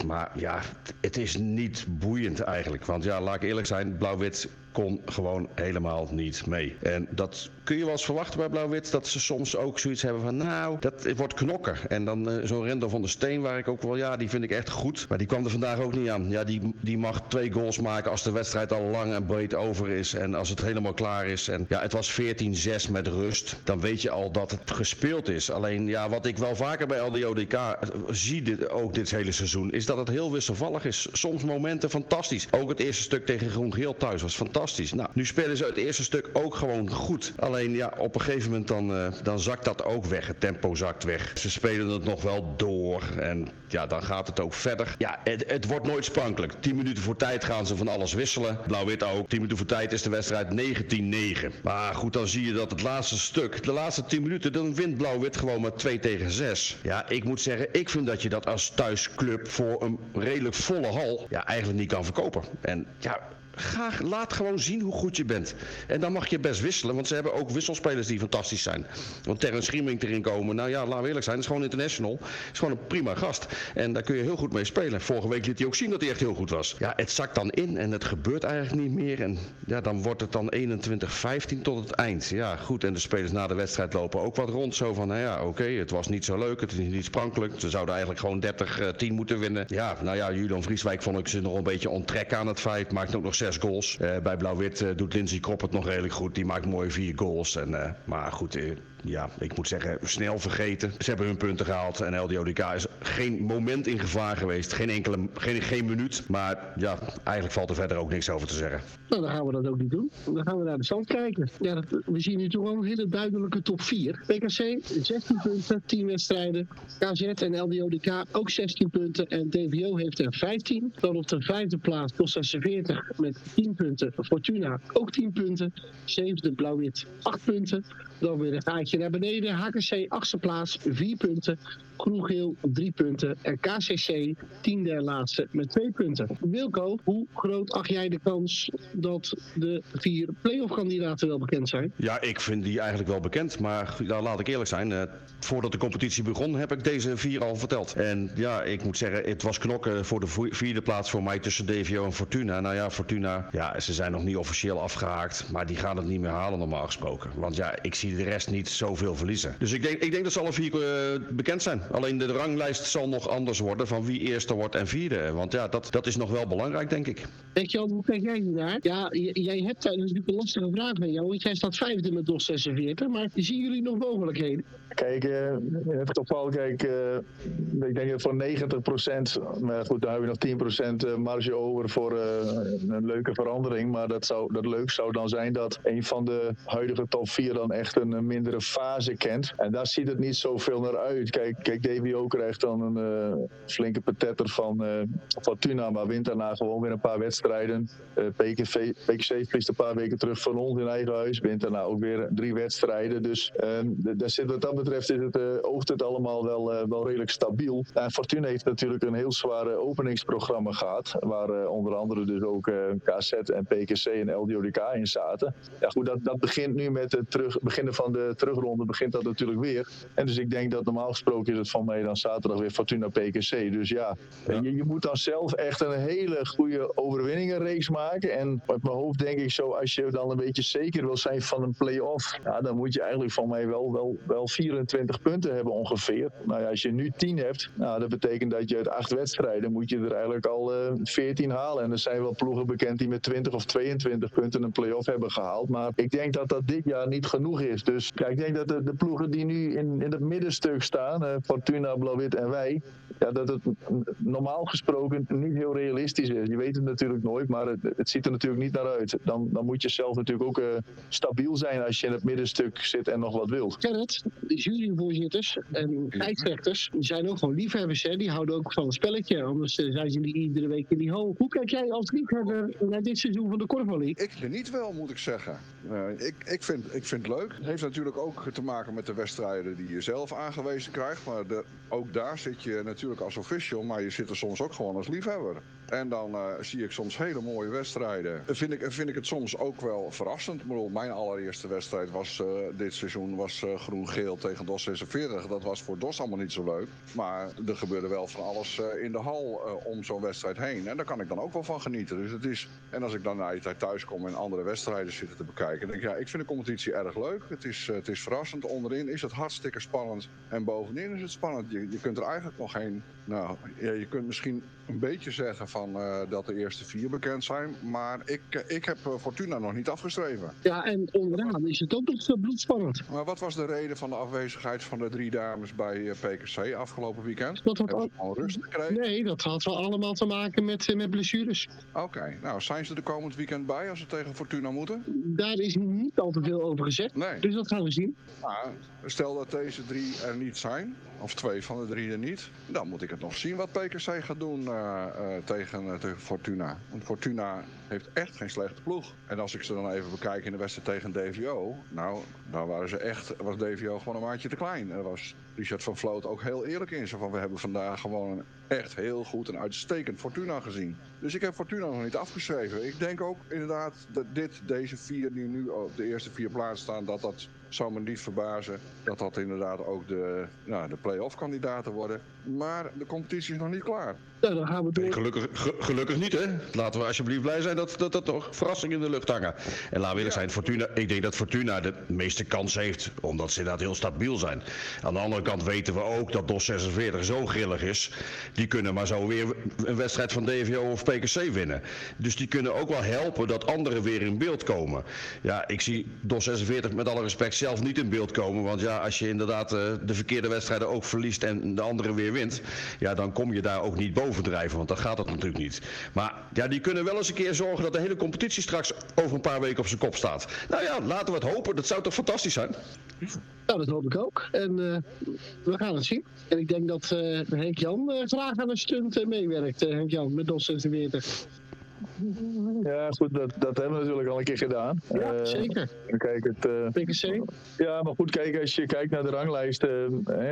13-5. Maar ja, het is niet boeiend eigenlijk. Want ja, laat ik eerlijk zijn, Blauw-Wit kon gewoon helemaal niet mee. En dat kun je wel eens verwachten bij Blauw-Wit, dat ze soms ook zoiets hebben van, nou, dat wordt knokker. En dan uh, zo'n Render van de Steen, waar ik ook wel, ja, die vind ik echt goed. Maar die kwam er vandaag ook niet aan. Ja, die, die mag twee goals maken als de wedstrijd al lang en breed over is. En als het helemaal klaar is. En ja, het was 14-6 met rust. Dan weet je al dat het gespeeld is. Alleen, ja, wat ik wel vaker bij LDODK zie dit, ook dit hele seizoen, is dat het heel wisselvallig is. Soms momenten fantastisch. Ook het eerste stuk tegen Groen Geel thuis was fantastisch fantastisch. Nou, nu spelen ze het eerste stuk ook gewoon goed. Alleen ja, op een gegeven moment dan, uh, dan zakt dat ook weg. Het tempo zakt weg. Ze spelen het nog wel door. En ja, dan gaat het ook verder. Ja, het, het wordt nooit sprankelijk. 10 minuten voor tijd gaan ze van alles wisselen. Blauw-wit ook. 10 minuten voor tijd is de wedstrijd 19-9. Maar goed, dan zie je dat het laatste stuk, de laatste 10 minuten, dan wint Blauw-wit gewoon met 2 tegen 6. Ja, ik moet zeggen, ik vind dat je dat als thuisclub voor een redelijk volle hal ja, eigenlijk niet kan verkopen. En ja, Ga, laat gewoon zien hoe goed je bent. En dan mag je best wisselen, want ze hebben ook wisselspelers die fantastisch zijn. Want Terrence Schieming erin komen, nou ja, laten we eerlijk zijn, is gewoon international. Is gewoon een prima gast. En daar kun je heel goed mee spelen. Vorige week liet hij ook zien dat hij echt heel goed was. Ja, het zakt dan in en het gebeurt eigenlijk niet meer. En ja, dan wordt het dan 21-15 tot het eind. Ja, goed. En de spelers na de wedstrijd lopen ook wat rond. Zo van, nou ja, oké, het was niet zo leuk, het is niet sprankelijk. Ze zouden eigenlijk gewoon 30-10 moeten winnen. Ja, nou ja, Julian Vrieswijk vond ik ze nog een beetje onttrekken aan het feit. Maakt ook nog zes goals. bij Blauw-Wit doet Lindsay Krop het nog redelijk goed. Die maakt mooi vier goals. En, maar goed, ja, ik moet zeggen, snel vergeten. Ze hebben hun punten gehaald en LDODK is geen moment in gevaar geweest. Geen enkele, geen, geen minuut. Maar ja, eigenlijk valt er verder ook niks over te zeggen. Nou, dan gaan we dat ook niet doen. Dan gaan we naar de stand kijken. Ja, we zien nu toch wel een hele duidelijke top 4. PKC 16 punten, 10 wedstrijden. KZ en LDODK ook 16 punten. En DVO heeft er 15. Dan op de vijfde plaats Costa 40 met 10 punten. Fortuna ook 10 punten. Zevende Blauw-Wit 8 punten. Dan weer een gaatje naar beneden. HKC achtste plaats, 4 punten. Kroegeel 3 punten. En KCC tiende en laatste met 2 punten. Wilco, hoe groot acht jij de kans dat de vier playoff kandidaten wel bekend zijn? Ja, ik vind die eigenlijk wel bekend. Maar nou, laat ik eerlijk zijn. Uh, voordat de competitie begon heb ik deze vier al verteld. En ja, ik moet zeggen, het was knokken voor de vierde plaats voor mij tussen DVO en Fortuna. Nou ja, Fortuna, ja, ze zijn nog niet officieel afgehaakt. Maar die gaan het niet meer halen normaal gesproken. Want ja, ik zie de rest niet zoveel verliezen. Dus ik denk, ik denk dat ze alle vier uh, bekend zijn. Alleen de ranglijst zal nog anders worden van wie eerste wordt en vierde. Want ja, dat, dat is nog wel belangrijk, denk ik. Weet je hoe kijk jij naar? Ja, jij hebt daar natuurlijk een lastige vraag mee jou. Want jij staat vijfde met DOS 46. Maar zien jullie nog mogelijkheden? Kijk, uh, het geval, kijk, uh, ik denk dat voor 90 procent, maar goed, daar hebben we nog 10 procent marge over voor uh, een leuke verandering. Maar dat, zou, dat leuk zou dan zijn dat een van de huidige top 4 dan echt een mindere fase kent. En daar ziet het niet zoveel naar uit. Kijk, kijk DVO krijgt dan een flinke patetter van Fortuna, maar wint daarna gewoon weer een paar wedstrijden. PKV, PKC een paar weken terug van ons in eigen huis, wint daarna ook weer drie wedstrijden. Dus ehm, daar zit, wat dat betreft is het, oogt het allemaal wel, wel redelijk stabiel. En Fortuna heeft natuurlijk een heel zware openingsprogramma gehad, waar onder andere dus ook KZ en PKC en LDODK in zaten. Ja goed, dat, dat begint nu met het terug, beginnen van de terugronde, begint dat natuurlijk weer. En dus ik denk dat normaal gesproken is het van mij dan zaterdag weer Fortuna PKC. Dus ja, Je, je, moet dan zelf echt een hele goede overwinningenreeks maken. En op mijn hoofd denk ik zo, als je dan een beetje zeker wil zijn van een play-off, ja, dan moet je eigenlijk van mij wel, wel, wel 24 punten hebben ongeveer. Nou ja, als je nu 10 hebt, nou, dat betekent dat je uit acht wedstrijden moet je er eigenlijk al uh, eh, 14 halen. En er zijn wel ploegen bekend die met 20 of 22 punten een play-off hebben gehaald. Maar ik denk dat dat dit jaar niet genoeg is. Dus ik denk dat de, ploegen die nu in, in het middenstuk staan, uh, Fortuna, Blauw-Wit en wij, ja, dat het normaal gesproken niet heel realistisch is. Je weet het natuurlijk nooit, maar het, het ziet er natuurlijk niet naar uit. Dan, dan moet je zelf natuurlijk ook uh, stabiel zijn als je in het middenstuk zit en nog wat wilt. Gerrit, juryvoorzitters en scheidsrechters zijn ook gewoon liefhebbers. Hè? Die houden ook van een spelletje, anders uh, zijn ze niet iedere week in die hal. Hoe kijk jij als liefhebber naar dit seizoen van de Korfbal League? Ik geniet wel, moet ik zeggen. Uh, ik, ik, vind, ik vind het leuk. Het heeft natuurlijk ook te maken met de wedstrijden die je zelf aangewezen krijgt. Maar de, ook daar zit je natuurlijk als official, maar je zit er soms ook gewoon als liefhebber. En dan uh, zie ik soms hele mooie wedstrijden. Vind ik, vind ik het soms ook wel verrassend. Ik bedoel, mijn allereerste wedstrijd was uh, dit seizoen was uh, groen-geel tegen DOS 46. Dat was voor DOS allemaal niet zo leuk. Maar er gebeurde wel van alles in de hal om zo'n wedstrijd heen. En daar kan ik dan ook wel van genieten. Dus het is, en als ik dan na je tijd thuis kom en andere wedstrijden zitten te bekijken, denk ik, ja, ik vind de competitie erg leuk. Het is, het is verrassend. Onderin is het hartstikke spannend. En bovenin is het spannend. Je, je kunt er eigenlijk nog geen. Nou, ja, je kunt misschien een beetje zeggen van uh, dat de eerste vier bekend zijn. Maar ik, uh, ik heb uh, Fortuna nog niet afgeschreven. Ja, en onderaan is het ook nog bloedspannend. Maar wat was de reden van de afwezigheid van de drie dames bij PKC afgelopen weekend? Dat had al... rust gekregen? Nee, dat had wel allemaal te maken met, met blessures. Oké, okay. nou zijn ze er komend weekend bij als ze tegen Fortuna moeten? Daar is niet al te veel over gezegd. Nee. Dus dat gaan we zien. Nou, stel dat deze drie er niet zijn, of twee van de drie er niet, dan moet ik het nog zien wat PKC gaat doen tegen, uh, tegen Fortuna. Want Fortuna heeft echt geen slechte ploeg. En als ik ze dan even bekijk in de wedstrijd tegen DVO, nou, dan waren ze echt, was DVO gewoon een maatje te klein. Er was Richard van Vloot ook heel eerlijk in. Zo van, we hebben vandaag gewoon echt heel goed en uitstekend Fortuna gezien. Dus ik heb Fortuna nog niet afgeschreven. Ik denk ook inderdaad dat dit, deze vier die nu op de eerste vier plaatsen staan, dat dat zou me niet verbazen dat dat inderdaad ook de, nou, de play-off kandidaten worden. Maar de competitie is nog niet klaar. Nou, dan gaan we door. Nee, gelukkig, ge- gelukkig niet, hè? Laten we alsjeblieft blij zijn dat, dat, dat er verrassingen in de lucht hangen. En laat we zijn, Fortuna, ik denk dat Fortuna de meeste kans heeft, omdat ze inderdaad heel stabiel zijn. Aan de andere kant weten we ook dat DOS 46 zo grillig is. Die kunnen maar zo weer een wedstrijd van DVO of PKC winnen. Dus die kunnen ook wel helpen dat anderen weer in beeld komen. Ja, ik zie DOS 46 met alle respect zelf niet in beeld komen. Want ja, als je inderdaad eh, de verkeerde wedstrijden ook verliest en de andere weer wint. Ja, dan kom je daar ook niet boven drijven. Want dan gaat dat natuurlijk niet. Maar ja, die kunnen wel eens een keer zorgen dat de hele competitie straks over een paar weken op zijn kop staat. Nou ja, laten we het hopen. Dat zou toch fantastisch zijn? Nou, dat hoop ik ook. En eh, we gaan het zien. En ik denk dat eh, Henk Jan eh, graag aan een stunt meewerkt. eh, Henk Jan met DOS 46. Ja, goed, dat, dat hebben we natuurlijk al een keer gedaan. Ja, Eh, zeker. Kijk, het, eh, PKC. Ja, maar goed, kijk, als je kijkt naar de ranglijst, eh,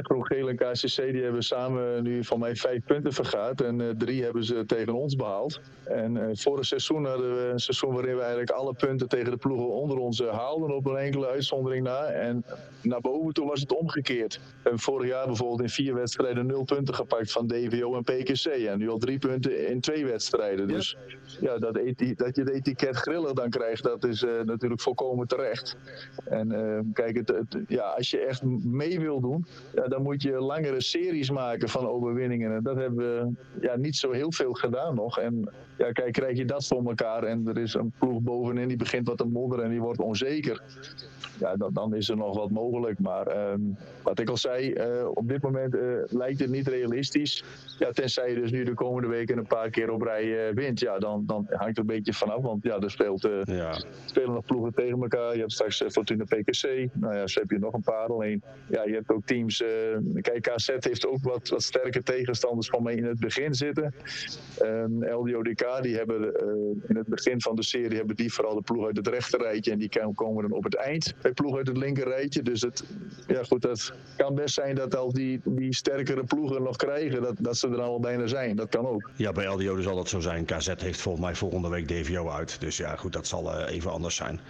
Groen Geel en KCC, die hebben samen nu van mij vijf punten vergaat. En eh, drie hebben ze tegen ons behaald. En eh vorig seizoen hadden we een seizoen waarin we eigenlijk alle punten tegen de ploegen onder ons eh, haalden, op een enkele uitzondering na. En naar boven toe was het omgekeerd. We hebben vorig jaar bijvoorbeeld in vier wedstrijden nul punten gepakt van DVO en PKC. En nu al drie punten in twee wedstrijden. Dus ja, dat, eti- dat je het etiket grillig dan krijgt, dat is eh, natuurlijk volkomen terecht. En eh, kijk, het, het- ja, als je echt mee wil doen, ja, dan moet je langere series maken van overwinningen. En dat hebben we ja, niet zo heel veel gedaan nog. En ja, kijk, krijg je dat voor elkaar en er is een ploeg bovenin die begint wat te modderen en die wordt onzeker. Ja, dan, dan is er nog wat mogelijk. Maar ehm, wat ik al zei, eh, op dit moment eh, lijkt het niet realistisch. Ja, tenzij je dus nu de komende weken een paar keer op rij eh, wint. Ja, dan, dan hangt er een beetje vanaf. Want ja, er speelt, Ja. spelen nog ploegen tegen elkaar. Je hebt straks Fortuna PKC. Nou ja, zo heb je nog een paar. Alleen, ja, je hebt ook teams. kijk, KZ heeft ook wat, wat sterke tegenstanders van mee in het begin zitten. Ehm LDODK, die hebben eh, in het begin van de serie hebben die vooral de ploeg uit het rechter rijtje. En die komen dan op het eind bij ploeg uit het linker rijtje. Dus het, ja, goed, het kan best zijn dat al die, die sterkere ploegen nog krijgen, dat, dat ze er al bijna zijn. Dat kan ook. Ja, bij LDO zal dat zo zijn. KZ heeft volgens mij volgende week DVO uit. Dus ja, goed, dat zal eh, even anders zijn.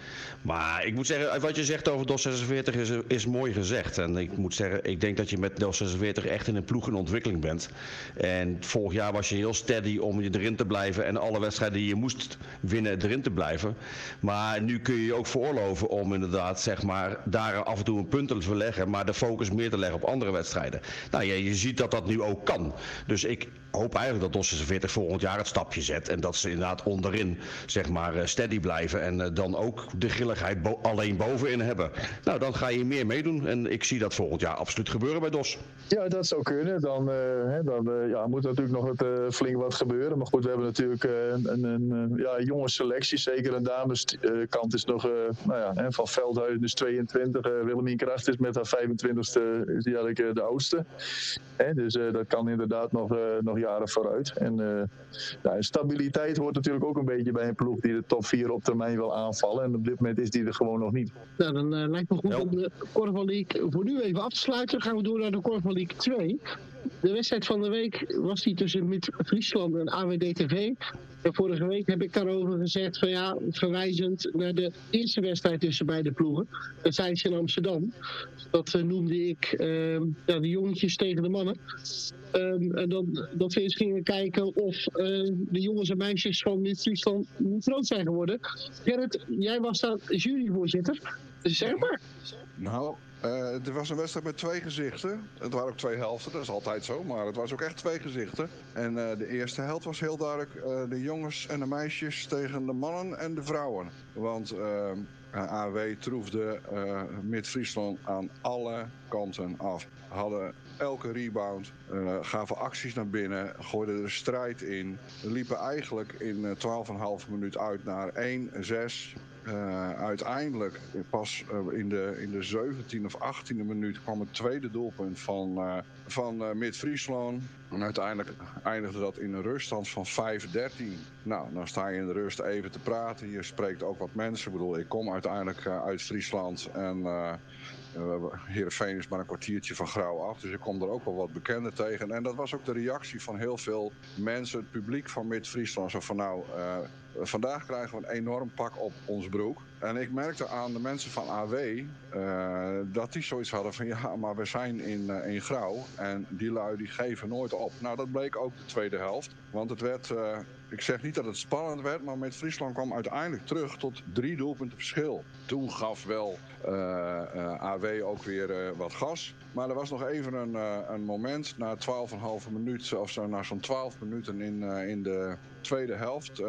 Maar ik moet zeggen, wat je zegt over DOS 46 is, is mooi gezegd. En ik moet zeggen, ik denk dat je met DOS 46 echt in een ploeg in ontwikkeling bent. En vorig jaar was je heel steady om je erin te blijven en alle wedstrijden die je moest winnen erin te blijven. Maar nu kun je je ook veroorloven om inderdaad, zeg maar, daar af en toe een punt te verleggen, maar de focus meer te leggen op andere wedstrijden. Nou ja, je ziet dat dat nu ook kan. Dus ik hoop eigenlijk dat DOS 46 volgend jaar het stapje zet en dat ze inderdaad onderin, zeg maar, eh, steady blijven en eh, dan ook de grilligheid alleen bovenin hebben. Nou, dan ga je meer meedoen en ik zie dat volgend jaar absoluut gebeuren bij DOS. Ja, dat zou kunnen. Dan, hè, dan ja, moet natuurlijk nog het, flink wat gebeuren. Maar goed, we hebben natuurlijk eh, een, een, een, ja, jonge selectie. Zeker een dameskant is nog, eh, nou ja, hè, van Veldhuizen is 22. eh Willemien Kracht is met haar 25ste is die eigenlijk eh, de oudste. Hè, dus eh, dat kan inderdaad nog, eh, nog jaren vooruit. En eh, stabiliteit hoort natuurlijk ook een beetje bij een ploeg die de top 4 op termijn wil aanvallen. En op dit moment is die er gewoon nog niet. Nou, dan eh, lijkt me goed Ja. om de Korfbal League voor nu even af te sluiten. Dan gaan we door naar de Korfbal League 2. De wedstrijd van de week was die tussen Mid-Friesland en AWD-TV. En vorige week heb ik daarover gezegd van ja, verwijzend naar de eerste wedstrijd tussen beide ploegen. Dat zijn ze in Amsterdam. Dat eh, noemde ik eh, ja, de jongetjes tegen de mannen. Ehm, en dan, dat we eens gingen kijken of eh, de jongens en meisjes van Mid-Friesland niet groot zijn geworden. Gerrit, jij was daar juryvoorzitter. Zeg maar. Nou, eh er was een wedstrijd met twee gezichten. Het waren ook twee helften, dat is altijd zo. Maar het was ook echt twee gezichten. En eh, de eerste helft was heel duidelijk eh, de jongens en de meisjes tegen de mannen en de vrouwen. Want AW troefde Mid-Friesland aan alle kanten af. Hadden elke rebound, eh, gaven acties naar binnen, gooiden er strijd in. Liepen eigenlijk in eh, 12,5 minuut uit naar 1-6. Eh, uiteindelijk, pas eh, in, de, in de 17e of 18e minuut, kwam het tweede doelpunt van, eh, van eh, Mid-Friesland. En uiteindelijk eindigde dat in een ruststand van 5-13. Nou, dan sta je in de rust even te praten. Je spreekt ook wat mensen. Ik bedoel, ik kom uiteindelijk eh, uit Friesland en Heerenveen is maar een kwartiertje van Grauw af. Dus ik kom er ook wel wat bekenden tegen. En dat was ook de reactie van heel veel mensen, het publiek van Mid-Friesland. Zo van nou, uh, vandaag krijgen we een enorm pak op ons broek. En ik merkte aan de mensen van AW uh, dat die zoiets hadden van ja, maar we zijn in, uh, in grauw en die lui die geven nooit op. Nou, dat bleek ook de tweede helft. Want het werd, uh, ik zeg niet dat het spannend werd, maar met Friesland kwam uiteindelijk terug tot drie doelpunten verschil. Toen gaf wel AW ook weer wat gas. Maar er was nog even een, een moment na 12,5 minuten, of zo, na zo'n 12 minuten in, in de tweede helft,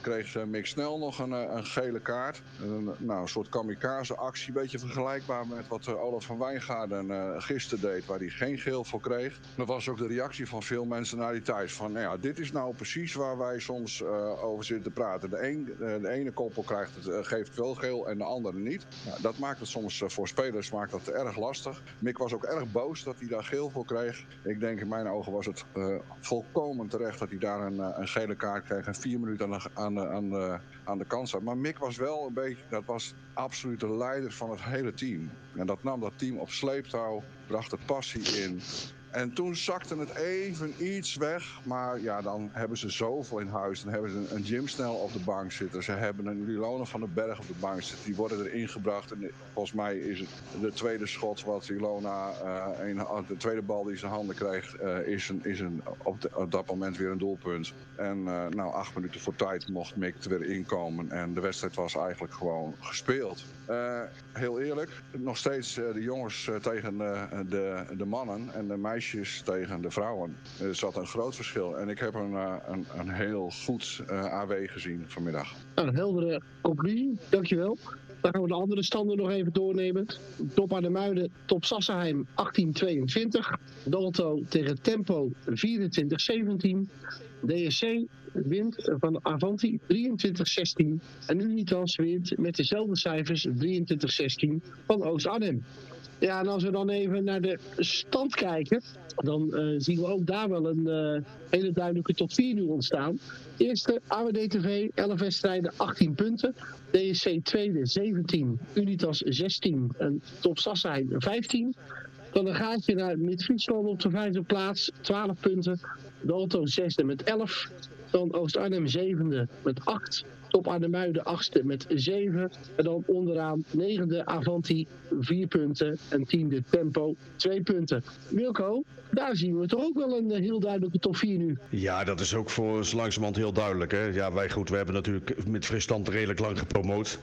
kreeg Mick Snel nog een, een gele kaart. Een, nou, een soort kamikaze actie, een beetje vergelijkbaar met wat Olaf van Wijngaarden uh, gisteren deed, waar hij geen geel voor kreeg. Dat was ook de reactie van veel mensen na die tijd. Van, nou ja, dit is nou precies waar wij soms uh, over zitten te praten. De, de ene koppel krijgt het, geeft wel geel en de andere niet. Dat maakt het soms voor spelers maakt dat erg lastig. Mick was ook erg boos dat hij daar geel voor kreeg. Ik denk in mijn ogen was het volkomen terecht dat hij daar een, gele kaart kreeg en vier minuten aan, aan, aan, aan de kant. Maar Mick was wel een beetje, dat was absoluut de leider van het hele team. En dat nam dat team op sleeptouw, bracht er passie in. En toen zakte het even iets weg. Maar ja, dan hebben ze zoveel in huis. Dan hebben ze een Jim Snel op de bank zitten. Ze hebben een Ilona van den Berg op de bank zitten. Die worden erin gebracht. En volgens mij is het de tweede schot wat Ilona... Uh, een, de tweede bal die ze handen. Uh, is, een, is een, op, dat moment weer een doelpunt. En uh, nou, acht minuten voor tijd mocht Mick er weer inkomen. En de wedstrijd was eigenlijk gewoon gespeeld. heel eerlijk, nog steeds de jongens tegen de, de mannen en de meisjes tegen de vrouwen. Er zat een groot verschil. En ik heb een, een, een heel goed uh, AW gezien vanmiddag. Een heldere conclusie, dankjewel. Dan gaan we de andere standen nog even doornemen. Top aan de Muiden, Top Sassenheim 1822. Dalto tegen Tempo 2417. DSC wint van Avanti 23-16. En Unitas wint met dezelfde cijfers 23-16 van Oost-Arnhem. Ja, en als we dan even naar de stand kijken, dan uh, zien we ook daar wel een uh, hele duidelijke top 4 nu ontstaan. Eerste, AWD-TV, 11 wedstrijden, 18 punten. DSC tweede, 17. Unitas 16. En Top Sassheim 15. Dan een gaatje naar Mid-Friesland op de vijfde plaats, 12 punten. Dalto zesde met 11. Dan Oost-Arnhem zevende met 8. Top Arnhemuiden achtste met 7. En dan onderaan negende Avanti 4 punten. En tiende Tempo 2 punten. Wilco, daar zien we toch ook wel een heel duidelijke top 4 nu. Ja, dat is ook voor ons langzamerhand heel duidelijk. Hè? Ja, wij goed, we hebben natuurlijk met Friesland redelijk lang gepromoot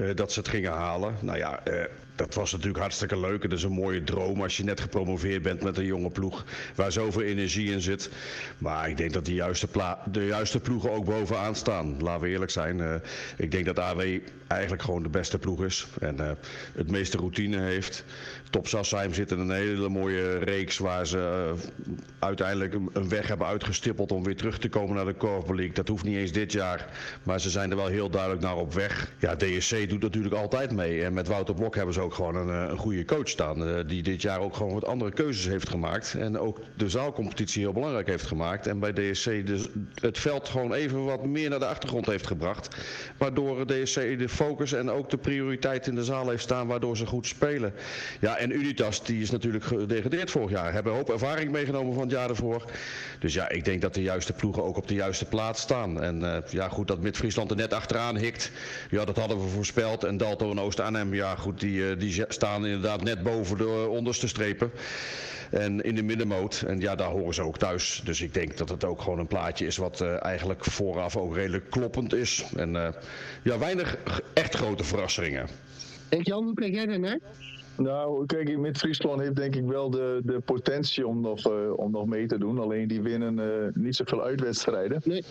uh, dat ze het gingen halen. Nou ja, uh, dat was natuurlijk hartstikke leuk. Het is een mooie droom als je net gepromoveerd bent met een jonge ploeg waar zoveel energie in zit. Maar ik denk dat de juiste, de juiste ploegen ook bovenaan staan. Laten we eerlijk zijn. Uh, ik denk dat AW eigenlijk gewoon de beste ploeg is en uh, het meeste routine heeft. Top Sassheim zit in een hele mooie reeks waar ze uh, uiteindelijk een weg hebben uitgestippeld om weer terug te komen naar de Corpo League. Dat hoeft niet eens dit jaar, maar ze zijn er wel heel duidelijk naar op weg. Ja, DSC doet natuurlijk altijd mee en met Wouter Blok hebben ze ook gewoon een, een goede coach staan. Die dit jaar ook gewoon wat andere keuzes heeft gemaakt. En ook de zaalcompetitie heel belangrijk heeft gemaakt. En bij DSC dus het veld gewoon even wat meer naar de achtergrond heeft gebracht. Waardoor DSC de focus en ook de prioriteit in de zaal heeft staan. Waardoor ze goed spelen. Ja, en Unitas die is natuurlijk gedegradeerd vorig jaar. Hebben een hoop ervaring meegenomen van het jaar ervoor. Dus ja, ik denk dat de juiste ploegen ook op de juiste plaats staan. En uh, ja, goed, dat Mid-Friesland er net achteraan hikt. Ja, dat hadden we voorspeld. En Dalto en Oost-Arnhem, ja goed, die... Uh, die staan inderdaad net boven de onderste strepen. En in de middenmoot. En ja, daar horen ze ook thuis. Dus ik denk dat het ook gewoon een plaatje is wat uh, eigenlijk vooraf ook redelijk kloppend is. En uh, ja, weinig echt grote verrassingen. En Jan, hoe kijk jij daarnaar? Nou, kijk, met Friesland heeft denk ik wel de, de potentie om nog, uh, om nog mee te doen. Alleen die winnen uh, niet zoveel uitwedstrijden. Nee.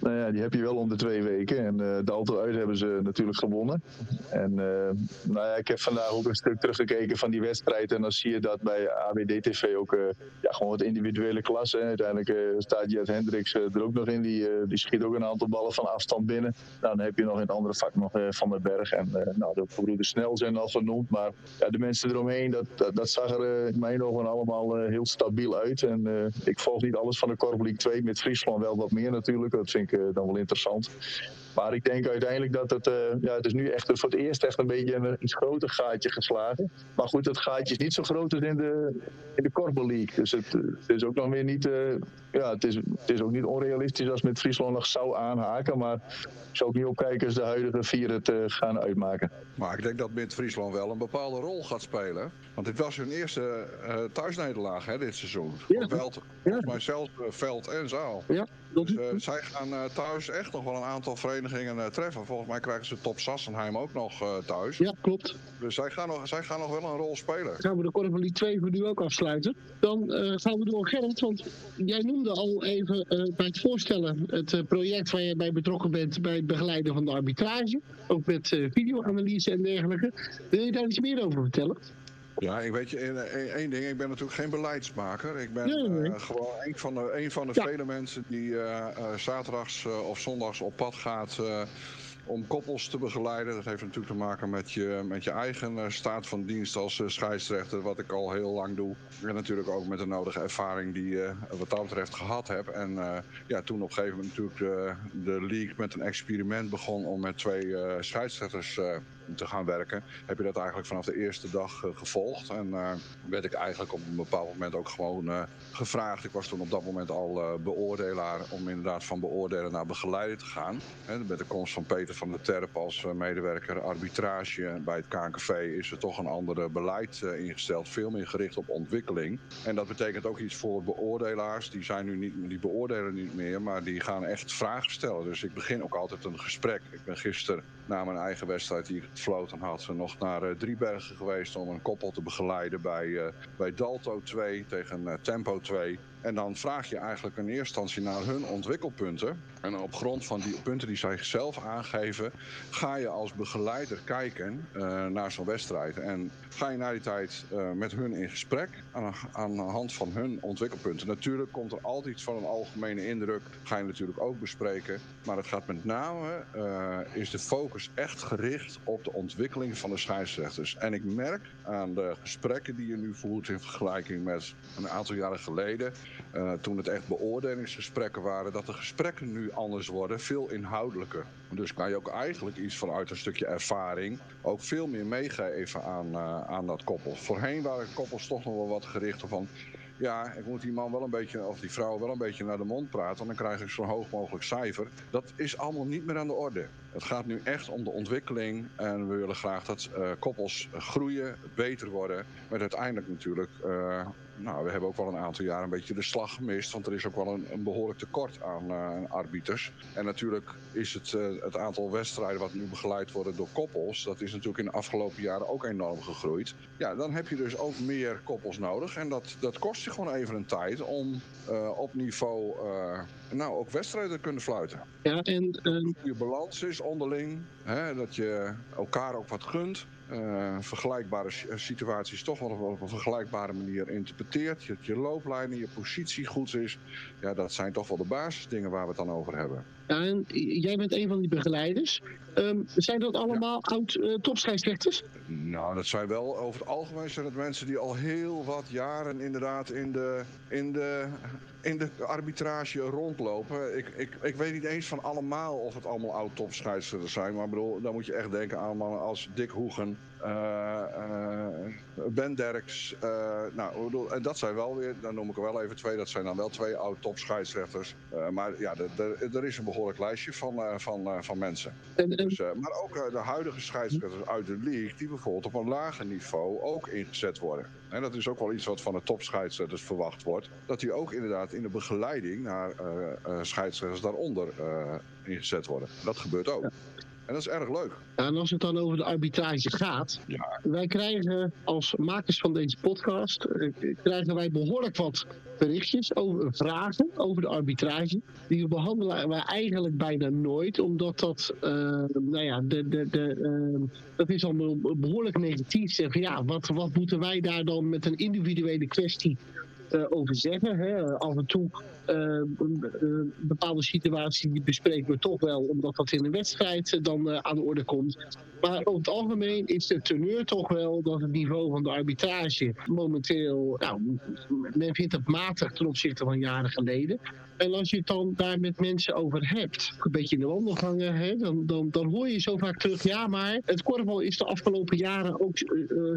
Nou ja, die heb je wel om de twee weken. En uh, de Alto uit hebben ze natuurlijk gewonnen. En nou ja, ik heb vandaag ook een stuk teruggekeken van die wedstrijd. En dan zie je dat bij AWD-TV ook ja, gewoon wat individuele klasse. Uiteindelijk staat Jet Hendricks er ook nog in. Die, die schiet ook een aantal ballen van afstand binnen. Nou, dan heb je nog in het andere vak nog Van den Berg. En nou, de broeders snel zijn al genoemd. Maar ja, de mensen eromheen, dat, dat, dat zag er in mijn ogen allemaal uh, heel stabiel uit. En uh, ik volg niet alles van de Corp League 2 met Friesland wel wat meer natuurlijk. Dat vind ik dan wel interessant. Maar ik denk uiteindelijk dat het, uh, ja, het is nu echt voor het eerst echt een beetje een iets groter gaatje geslagen. Maar goed, het gaatje is niet zo groot als in de, in de Korfbal League. Dus het, het, is ook nog weer niet, uh, ja, het is, het is ook niet onrealistisch als met Friesland nog zou aanhaken. Maar ik zou ook niet opkijken als de huidige vier het uh, gaan uitmaken. Maar ik denk dat Mid-Friesland wel een bepaalde rol gaat spelen. Want dit was hun eerste thuisnederlaag hè, dit seizoen. Ja. Veld, volgens mij zelfs uh, veld en zaal. Ja. Dus zij gaan thuis echt nog wel een aantal verenigingen treffen. Volgens mij krijgen ze Top Sassenheim ook nog thuis. Ja, klopt. Dus zij gaan, nog, zij gaan nog wel een rol spelen. Gaan we de Corvalie 2 voor nu ook afsluiten. Dan gaan we door Gerrit, want jij noemde al even bij het voorstellen het project waar je bij betrokken bent bij het begeleiden van de arbitrage. Ook met videoanalyse en dergelijke. Wil je daar iets meer over vertellen? Ja, ik weet je, één ding, ik ben natuurlijk geen beleidsmaker. Ik ben nee, nee. Uh, gewoon een van de, een van de ja. vele mensen die uh, uh, zaterdags of zondags op pad gaat om koppels te begeleiden. Dat heeft natuurlijk te maken met je, met je eigen staat van dienst als scheidsrechter, wat ik al heel lang doe. En natuurlijk ook met de nodige ervaring die je wat dat betreft gehad heb. En ja, toen op een gegeven moment natuurlijk de, de league met een experiment begon om met twee scheidsrechters te gaan werken, heb je dat eigenlijk vanaf de eerste dag uh, gevolgd. En uh, werd ik eigenlijk op een bepaald moment ook gewoon uh, gevraagd. Ik was toen op dat moment al beoordelaar om inderdaad van beoordelen naar begeleider te gaan. Met de komst van Peter van der Terp als medewerker arbitrage bij het KNKV is er toch een ander beleid ingesteld. Veel meer gericht op ontwikkeling. En dat betekent ook iets voor beoordelaars. Die, zijn nu niet, die beoordelen niet meer, maar die gaan echt vragen stellen. Dus ik begin ook altijd een gesprek. Ik ben gisteren na mijn eigen wedstrijd die Vloten had ze nog naar uh, Driebergen geweest om een koppel te begeleiden bij, uh, bij Dalto 2 tegen uh, Tempo 2. En dan vraag je eigenlijk in eerste instantie naar hun ontwikkelpunten. En op grond van die punten die zij zelf aangeven, ga je als begeleider kijken uh, naar zo'n wedstrijd. En ga je na die tijd uh, met hun in gesprek aan, aan de hand van hun ontwikkelpunten. Natuurlijk komt er altijd iets van een algemene indruk, ga je natuurlijk ook bespreken. Maar het gaat met name, uh, is de focus echt gericht op de ontwikkeling van de scheidsrechters. En ik merk aan de gesprekken die je nu voert in vergelijking met een aantal jaren geleden uh, toen het echt beoordelingsgesprekken waren, dat de gesprekken nu anders worden, veel inhoudelijker. Dus kan je ook eigenlijk iets vanuit een stukje ervaring ook veel meer meegeven aan, uh, aan dat koppel. Voorheen waren koppels toch nog wel wat gericht op van ja, ik moet die man wel een beetje, of die vrouw wel een beetje naar de mond praten. Dan krijg ik zo'n hoog mogelijk cijfer. Dat is allemaal niet meer aan de orde. Het gaat nu echt om de ontwikkeling. En we willen graag dat uh, koppels groeien, beter worden. Met uiteindelijk natuurlijk nou, we hebben ook wel een aantal jaar een beetje de slag gemist. Want er is ook wel een, een behoorlijk tekort aan uh, arbiters. En natuurlijk is het, uh, het aantal wedstrijden wat nu begeleid worden door koppels. Dat is natuurlijk in de afgelopen jaren ook enorm gegroeid. Ja, dan heb je dus ook meer koppels nodig. En dat, dat kost je gewoon even een tijd om uh, op niveau nou, ook wedstrijden te kunnen fluiten. Ja, en... Goede balans is onderling. Hè, dat je elkaar ook wat gunt. Uh, vergelijkbare situaties toch wel op een vergelijkbare manier interpreteert. Je, je looplijnen, je positie goed is. Ja, dat zijn toch wel de basisdingen waar we het dan over hebben. Ja, en jij bent een van die begeleiders. Um, zijn dat allemaal ja. oud uh, topscheidsrechters? Nou, dat zijn wel over het algemeen zijn het mensen die al heel wat jaren inderdaad in de, in de, in de arbitrage rondlopen. Ik, ik, ik weet niet eens van allemaal of het allemaal oud topscheidsrechters zijn. Maar bedoel, dan moet je echt denken aan mannen als Dick Hoegen, uh, uh, Ben Derks. Uh, nou, bedoel, en dat zijn wel weer, dan noem ik er wel even twee, dat zijn dan wel twee oud topscheidsrechters. maar ja, er is een behoorlijk lijstje van, van, van mensen. En, en... Dus, maar ook de huidige scheidsrechters uit de league, die bijvoorbeeld op een lager niveau ook ingezet worden. En dat is ook wel iets wat van de topscheidsrechters verwacht wordt. Dat die ook inderdaad in de begeleiding naar scheidsrechters daaronder ingezet worden. Dat gebeurt ook. Ja. En dat is erg leuk. En als het dan over de arbitrage gaat, ja. wij krijgen als makers van deze podcast, krijgen wij behoorlijk wat berichtjes over vragen over de arbitrage. Die behandelen wij eigenlijk bijna nooit, omdat dat, uh, nou ja, de, de, de, uh, dat is al behoorlijk negatief. Zeggen, ja, wat, wat moeten wij daar dan met een individuele kwestie over zeggen. Hè. Af en toe bepaalde situaties die bespreken we toch wel, omdat dat in een wedstrijd dan aan de orde komt. Maar over het algemeen is de teneur toch wel dat het niveau van de arbitrage momenteel, nou, men vindt het matig ten opzichte van jaren geleden. En als je het dan daar met mensen over hebt, een beetje in de wandelgangen, hè, dan, dan, dan hoor je zo vaak terug, ja, maar het korfbal is de afgelopen jaren ook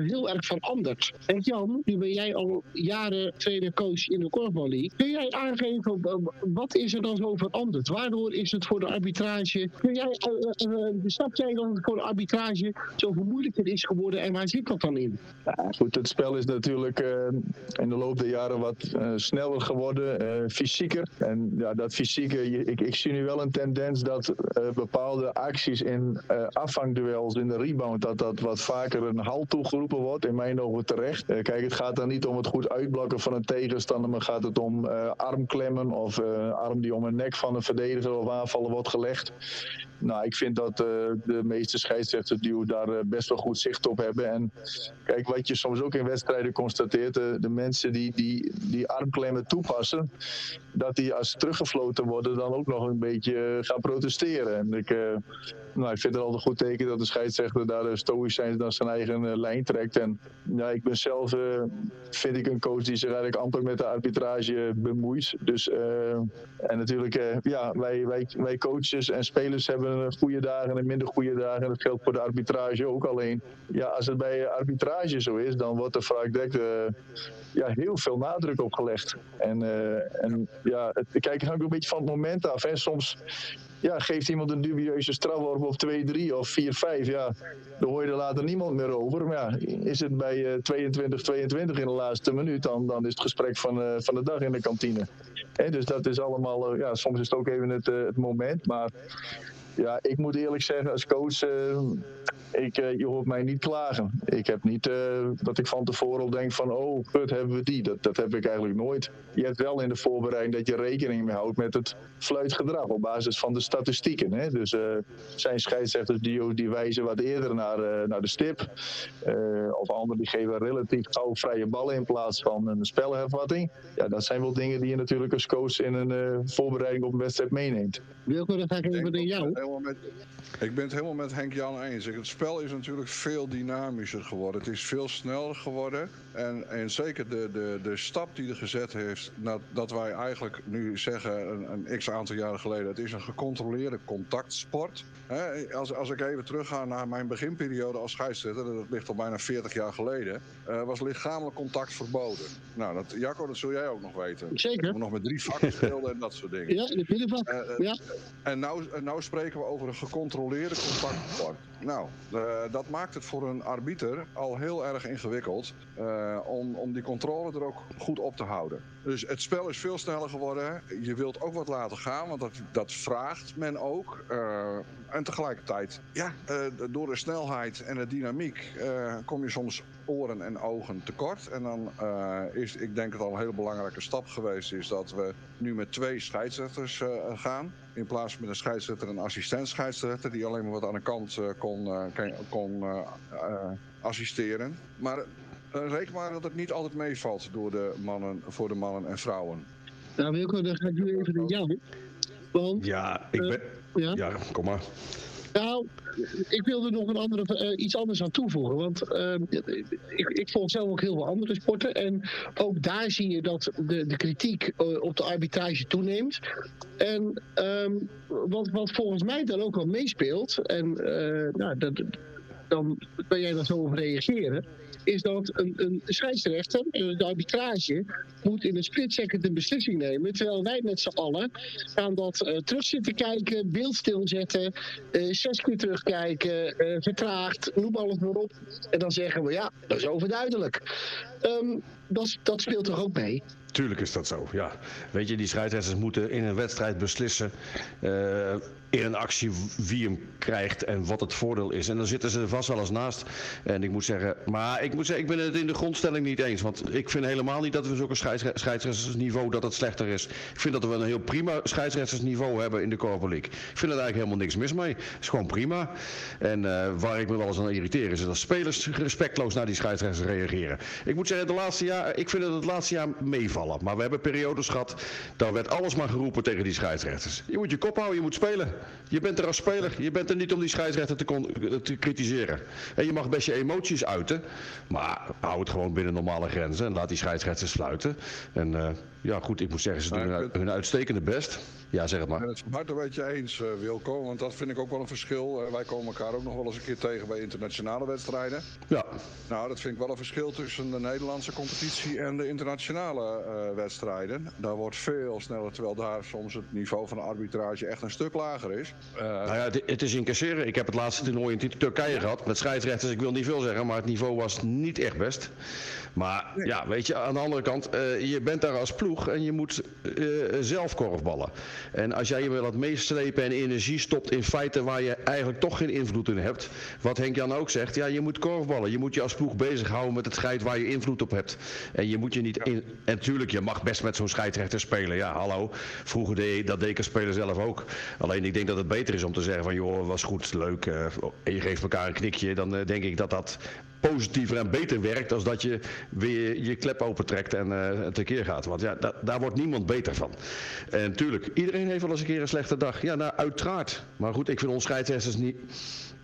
heel erg veranderd. En Jan, nu ben jij al jaren trainer-coach in de korfbal league. Kun jij aangeven, wat is er dan zo veranderd? Waardoor is het voor de arbitrage, kun jij, uh, uh, snap jij dan het voor de arbitrage zoveel moeilijker is geworden en waar zit dat dan in? Ja, goed, het spel is natuurlijk in de loop der jaren wat sneller geworden, fysieker. En ja, dat fysieke, ik, ik zie nu wel een tendens dat bepaalde acties in afvangduels, in de rebound, dat dat wat vaker een halt toegeroepen wordt. In mijn ogen terecht. Kijk, het gaat dan niet om het goed uitblokken van een tegenstander, maar gaat het om of arm die om een nek van een verdediger of aanvallen wordt gelegd. Nou, ik vind dat de meeste scheidsrechters die daar best wel goed zicht op hebben. En kijk, wat je soms ook in wedstrijden constateert, de mensen die, die, die armklemmen toepassen, dat die als ze teruggefloten worden dan ook nog een beetje gaan protesteren. En ik, nou, ik vind het altijd een goed teken dat de scheidsrechter daar uh, stoïcijns dan zijn eigen lijn trekt. En ja, ik ben zelf, vind ik een coach die zich eigenlijk amper met de arbitrage bemoeit. Dus, en natuurlijk, ja, wij, wij, wij coaches en spelers hebben goede dagen en minder goede dagen. En dat geldt voor de arbitrage ook alleen. Ja, als het bij arbitrage zo is, dan wordt er vaak direct ja, heel veel nadruk op gelegd. En, en ja, het, kijk, het hangt een beetje van het moment af. En soms ja, geeft iemand een dubieuze strafworp of 2-3 of 4-5. Ja, dan hoor je er later niemand meer over. Maar ja, is het bij uh, 22, 22 in de laatste minuut, dan, dan is het gesprek van, uh, van de dag in de kantine. Dus dat is allemaal, uh, ja, soms is het ook even het, uh, het moment. Maar ja, ik moet eerlijk zeggen, als coach ik, uh, je hoort mij niet klagen. Ik heb niet uh, dat ik van tevoren al denk van, oh, put hebben we die. Dat, dat heb ik eigenlijk nooit. Je hebt wel in de voorbereiding dat je rekening mee houdt met het fluitgedrag op basis van de statistieken. Hè? Dus uh, zijn scheidsrechters die, die wijzen wat eerder naar, naar de stip. of anderen die geven relatief gauw vrije ballen in plaats van een spelhervatting. Ja, dat zijn wel dingen die je natuurlijk als coach in een voorbereiding op een wedstrijd meeneemt. Wilco, dan ga ik even naar jou. Ik ben het helemaal met Henk Jan eens. Het spel is natuurlijk veel dynamischer geworden. Het is veel sneller geworden. En, en zeker de, de, de stap die er gezet heeft, dat, dat wij eigenlijk nu zeggen, een, een x aantal jaren geleden, het is een gecontroleerde contactsport. als, als ik even terugga naar mijn beginperiode als scheidsrechter, dat ligt al bijna 40 jaar geleden, uh, was lichamelijk contact verboden. Nou, dat, Jacco, dat zul jij ook nog weten. Zeker. We nog met drie vakken speelden en dat soort dingen. Ja, in de. Uh, uh, ja. En nou, nou spreken we over een gecontroleerde contactsport. Nou, dat maakt het voor een arbiter al heel erg ingewikkeld uh, om, om die controle er ook goed op te houden. Dus het spel is veel sneller geworden. Je wilt ook wat laten gaan, want dat, dat vraagt men ook. Uh, en tegelijkertijd, ja, uh, door de snelheid en de dynamiek kom je soms oren en ogen tekort. En dan is, ik denk het al een heel belangrijke stap geweest, is dat we nu met twee scheidsrechters gaan. In plaats van met een scheidsrechter en assistent scheidsrechter, die alleen maar wat aan de kant kon, kon assisteren. Maar reken maar dat het niet altijd meevalt door de mannen, voor de mannen en vrouwen. Nou Wilco, dan ga ik nu even naar jou. Want, ja, ik ben... Uh, ja? ja, kom maar. Nou, ik wilde nog een andere, uh, iets anders aan toevoegen. Want uh, ik, ik, volg zelf ook heel veel andere sporten. En ook daar zie je dat de, de kritiek uh, op de arbitrage toeneemt. En um, wat, wat volgens mij dan ook wel meespeelt. En nou, dat, dan kan jij daar zo op reageren is dat een, een scheidsrechter, de arbitrage, moet in een split second een beslissing nemen. Terwijl wij met z'n allen gaan dat uh, terug zitten kijken, beeld stilzetten, uh, zes keer terugkijken, uh, vertraagd, noem alles maar op. En dan zeggen we ja, dat is overduidelijk. Um, dat, dat speelt toch ook mee? Tuurlijk is dat zo, ja. Weet je, die scheidsrechters moeten in een wedstrijd beslissen uh, in een actie wie hem krijgt en wat het voordeel is. En dan zitten ze er vast wel eens naast. En ik moet zeggen, maar ik moet zeggen, ik ben het in de grondstelling niet eens. Want ik vind helemaal niet dat we zulke scheidsrechtersniveau dat het slechter is. Ik vind dat we een heel prima scheidsrechtersniveau hebben in de Corpo League. Ik vind er eigenlijk helemaal niks mis mee. Het is gewoon prima. En uh, waar ik me wel eens aan irriteer is dat spelers respectloos naar die scheidsrechters reageren. Ik moet zeggen, de laatste jaar, ik vind het het laatste jaar Maar we hebben periodes gehad, daar werd alles maar geroepen tegen die scheidsrechters. Je moet je kop houden, je moet spelen. Je bent er als speler, je bent er niet om die scheidsrechter te, te kritiseren. En je mag best je emoties uiten, maar hou het gewoon binnen normale grenzen en laat die scheidsrechters sluiten. En uh, ja, goed, ik moet zeggen, ze doen hun, hun uitstekende best. Ja, zeg het maar. Ik ben het hard een beetje eens, uh, Wilco. Want dat vind ik ook wel een verschil. Uh, wij komen elkaar ook nog wel eens een keer tegen bij internationale wedstrijden. Ja. Nou, dat vind ik wel een verschil tussen de Nederlandse competitie en de internationale uh, wedstrijden. Daar wordt veel sneller, terwijl daar soms het niveau van de arbitrage echt een stuk lager is. nou ja, het, het, is incasseren. Ik heb het laatste toernooi in Turkije gehad met scheidsrechters. Ik wil niet veel zeggen, maar het niveau was niet echt best. Maar nee. ja, weet je, aan de andere kant, je bent daar als ploeg en je moet zelf korfballen. En als jij je wil wat meeslepen en energie stopt in feiten waar je eigenlijk toch geen invloed in hebt. Wat Henk Jan ook zegt, ja, je moet korfballen. Je moet je als ploeg bezighouden met het scheid waar je invloed op hebt. En je moet je niet. In... En natuurlijk, je mag best met zo'n scheidsrechter spelen. Ja, hallo. Vroeger deed dat deed ik speler zelf ook. Alleen ik denk dat het beter is om te zeggen van joh, was goed, leuk. Uh, en je geeft elkaar een knikje. Dan uh, denk ik dat dat positiever en beter werkt als dat je weer je klep opentrekt en uh, tekeer gaat. Want ja, da daar wordt niemand beter van. En natuurlijk, iedereen heeft wel eens een keer een slechte dag. Ja, nou, uiteraard. Maar goed, ik vind ons scheidsrechters niet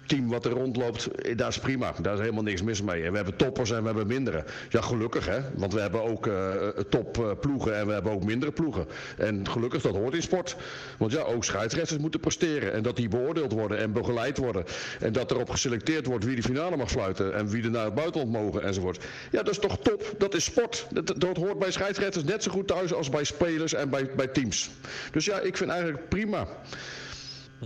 team wat er rondloopt, eh, daar is prima. Daar is helemaal niks mis mee. En we hebben toppers en we hebben mindere. Ja, gelukkig hè. Want we hebben ook uh, topploegen en we hebben ook mindere ploegen. En gelukkig, dat hoort in sport. Want ja, ook scheidsrechters moeten presteren. En dat die beoordeeld worden en begeleid worden. En dat erop geselecteerd wordt wie de finale mag fluiten. En wie er naar het buitenland mogen enzovoort. Ja, dat is toch top. Dat is sport. Dat, dat hoort bij scheidsrechters net zo goed thuis als bij spelers en bij, bij teams. Dus ja, ik vind eigenlijk prima.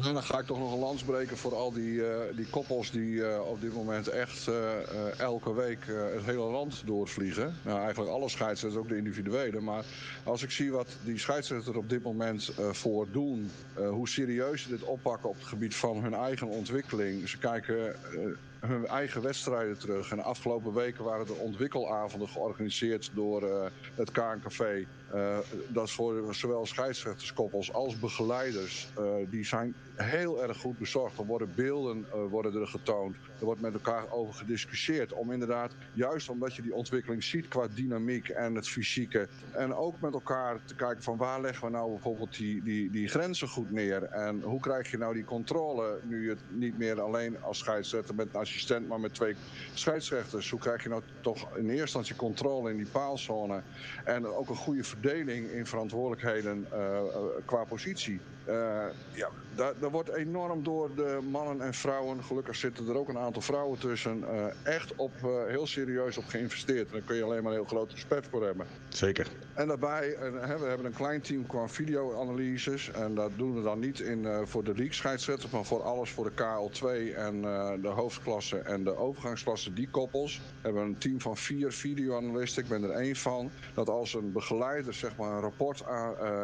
En dan ga ik toch nog een lans breken voor al die, uh, die koppels die uh, op dit moment echt uh, elke week het hele land doorvliegen. Nou, eigenlijk alle scheidsrechters, ook de individuele. Maar als ik zie wat die scheidsrechters op dit moment voor doen, hoe serieus ze dit oppakken op het gebied van hun eigen ontwikkeling. Ze kijken hun eigen wedstrijden terug. En de afgelopen weken waren er ontwikkelavonden georganiseerd door het KNKV. Uh, dat is voor zowel scheidsrechterskoppels als begeleiders. Uh, die zijn heel erg goed bezorgd. Er worden beelden worden er getoond. Er wordt met elkaar over gediscussieerd. Om inderdaad, juist omdat je die ontwikkeling ziet qua dynamiek en het fysieke. En ook met elkaar te kijken van waar leggen we nou bijvoorbeeld die, die, die grenzen goed neer. En hoe krijg je nou die controle nu je het niet meer alleen als scheidsrechter met een assistent, maar met twee scheidsrechters. Hoe krijg je nou toch in eerste instantie controle in die paalzone. En ook een goede verdeling in verantwoordelijkheden uh, qua positie. Uh, ja, daar, daar, wordt enorm door de mannen en vrouwen, gelukkig zitten er ook een aantal vrouwen tussen, uh, echt op, uh, heel serieus op geïnvesteerd. Daar kun je alleen maar een heel groot respect voor hebben. Zeker. En daarbij, we hebben een klein team qua videoanalyses. En dat doen we dan niet in, voor de league maar voor alles voor de KL2 en de hoofdklasse en de overgangsklasse, die koppels. We hebben een team van vier videoanalisten, ik ben er één van. Dat als een begeleider zeg maar, een rapport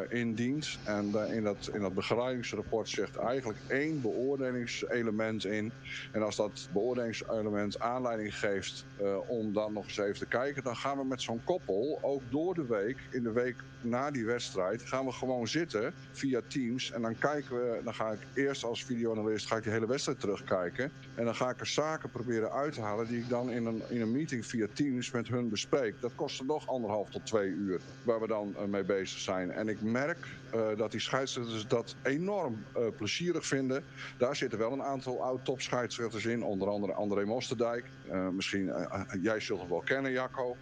indient en in dat, in dat begeleidingsrapport zegt eigenlijk één beoordelingselement in. En als dat beoordelingselement aanleiding geeft uh, om dan nog eens even te kijken, dan gaan we met zo'n koppel ook door de week, in de week na die wedstrijd, gaan we gewoon zitten via Teams. En dan kijken we, dan ga ik eerst als videoanalist ga ik de hele wedstrijd terugkijken. En dan ga ik er zaken proberen uit te halen die ik dan in een, in een meeting via Teams met hun bespreek. Dat kost er nog anderhalf tot twee uur waar we dan uh, mee bezig zijn. En ik merk uh, dat die scheidsrechters dat enorm uh, plezierig vinden. Daar zitten wel een aantal oud-top scheidsrechters in, onder andere André Mosterdijk. Misschien, jij zult hem wel kennen, Jacco.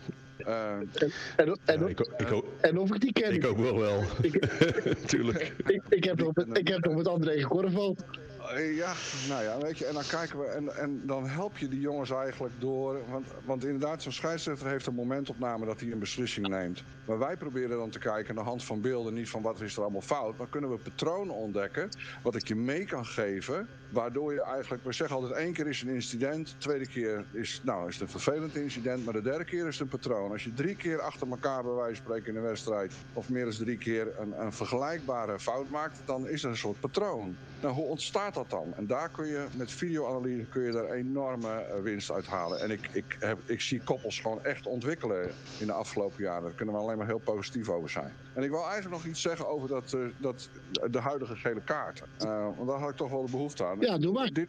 En, en, en, ja, ik, ik, en, of ik die ken. Ik ook wel wel. Tuurlijk. ik, ik, heb nog met, ik heb nog met André Korval. Ja, nou ja, weet je, en dan kijken we en, en dan help je die jongens eigenlijk door. Want, want inderdaad, zo'n scheidsrechter heeft een momentopname dat hij een beslissing neemt. Maar wij proberen dan te kijken aan de hand van beelden, niet van wat is er allemaal fout. Maar kunnen we patronen ontdekken, wat ik je mee kan geven. Waardoor je eigenlijk, we zeggen altijd één keer is een incident, de tweede keer is, nou, is het een vervelend incident, maar de derde keer is het een patroon. Als je drie keer achter elkaar bij wijze van spreken in een wedstrijd, of meer dan drie keer een, een vergelijkbare fout maakt, dan is er een soort patroon. Nou, hoe ontstaat dat? Dat dan? En daar kun je met videoanalyse kun je daar enorme eh, winst uithalen. En ik, ik, heb, ik zie koppels gewoon echt ontwikkelen in de afgelopen jaren. Daar kunnen we alleen maar heel positief over zijn. En ik wil eigenlijk nog iets zeggen over dat, uh, dat, de huidige gele kaarten. Uh, want daar had ik toch wel de behoefte aan. Ja, doe maar. Dit,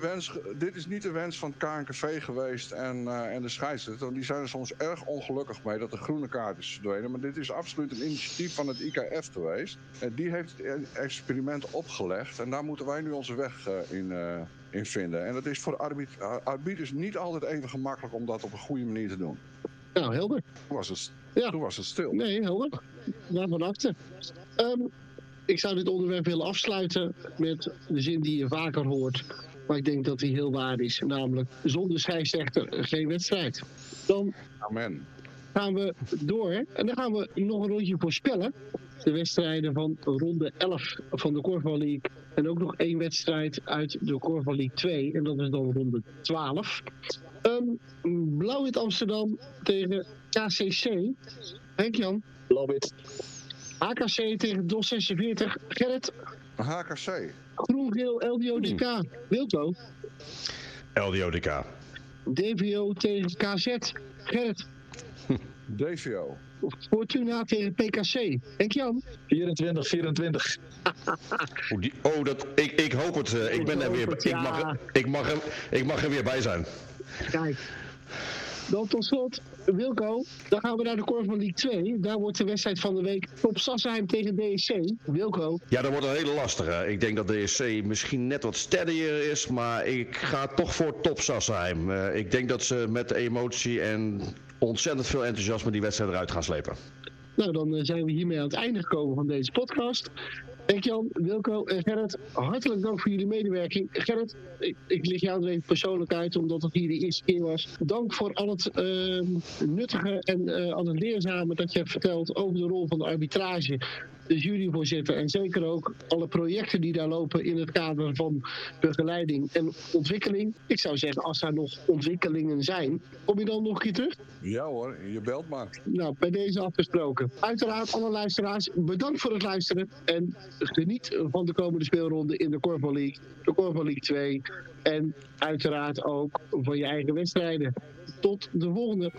wens, dit is niet de wens van KNKV geweest en, uh, en de scheidsrechter. Die zijn er soms erg ongelukkig mee dat de groene kaart is verdwenen. Maar dit is absoluut een initiatief van het IKF geweest. En die heeft het experiment opgelegd. En daar moeten wij nu onze weg in, in vinden. En dat is voor arbit arbiters niet altijd even gemakkelijk om dat op een goede manier te doen. Nou, helder. Toen was het, ja. toen was het stil. Nee, helder. Waarvan achter. Um, ik zou dit onderwerp willen afsluiten met de zin die je vaker hoort. Maar ik denk dat die heel waar is. Namelijk, zonder scheidsrechter geen wedstrijd. Dan Amen. gaan we door. En dan gaan we nog een rondje voorspellen. De wedstrijden van ronde 11 van de Korfbal League. En ook nog één wedstrijd uit de Korfbal League 2. En dat is dan ronde 12. Um, Blauw-wit Amsterdam tegen KCC. Henk-Jan. Blauw-wit. HKC tegen DOS 46. Gerrit. HKC. Groen-geel LDODK. Hmm. Wilco. LDODK. DVO tegen KZ. Gerrit. DVO. Fortuna tegen PKC. Henk-Jan. 24, 24. oh, die, oh, dat, ik, ik hoop het. Uh, ik, ik ben er weer. Het, ik, mag, ik, mag er, ik mag er weer bij zijn. Kijk. Dan tot slot, Wilco, dan gaan we naar de Korf van League 2. Daar wordt de wedstrijd van de week Top Sassheim tegen DSC. Wilco. Ja, dat wordt een hele lastige. Ik denk dat DSC misschien net wat steadier is, maar ik ga toch voor Top Sassheim. Uh, ik denk dat ze met de emotie en ontzettend veel enthousiasme die wedstrijd eruit gaan slepen. Nou, dan zijn we hiermee aan het einde gekomen van deze podcast. Henk-Jan, Wilco en Gerrit, hartelijk dank voor jullie medewerking. Gerrit, ik, ik lig jou er even persoonlijk uit, omdat het hier de eerste keer was. Dank voor al het uh, nuttige en uh, al het leerzame dat je hebt verteld over de rol van de arbitrage, de juryvoorzitter en zeker ook alle projecten die daar lopen in het kader van begeleiding en ontwikkeling. Ik zou zeggen, als er nog ontwikkelingen zijn, kom je dan nog een keer terug? Ja hoor, je belt maar. Nou, bij deze afgesproken. Uiteraard, alle luisteraars, bedankt voor het luisteren en geniet van de komende speelronde in de Corval League, de Corval League 2 en uiteraard ook van je eigen wedstrijden. Tot de volgende.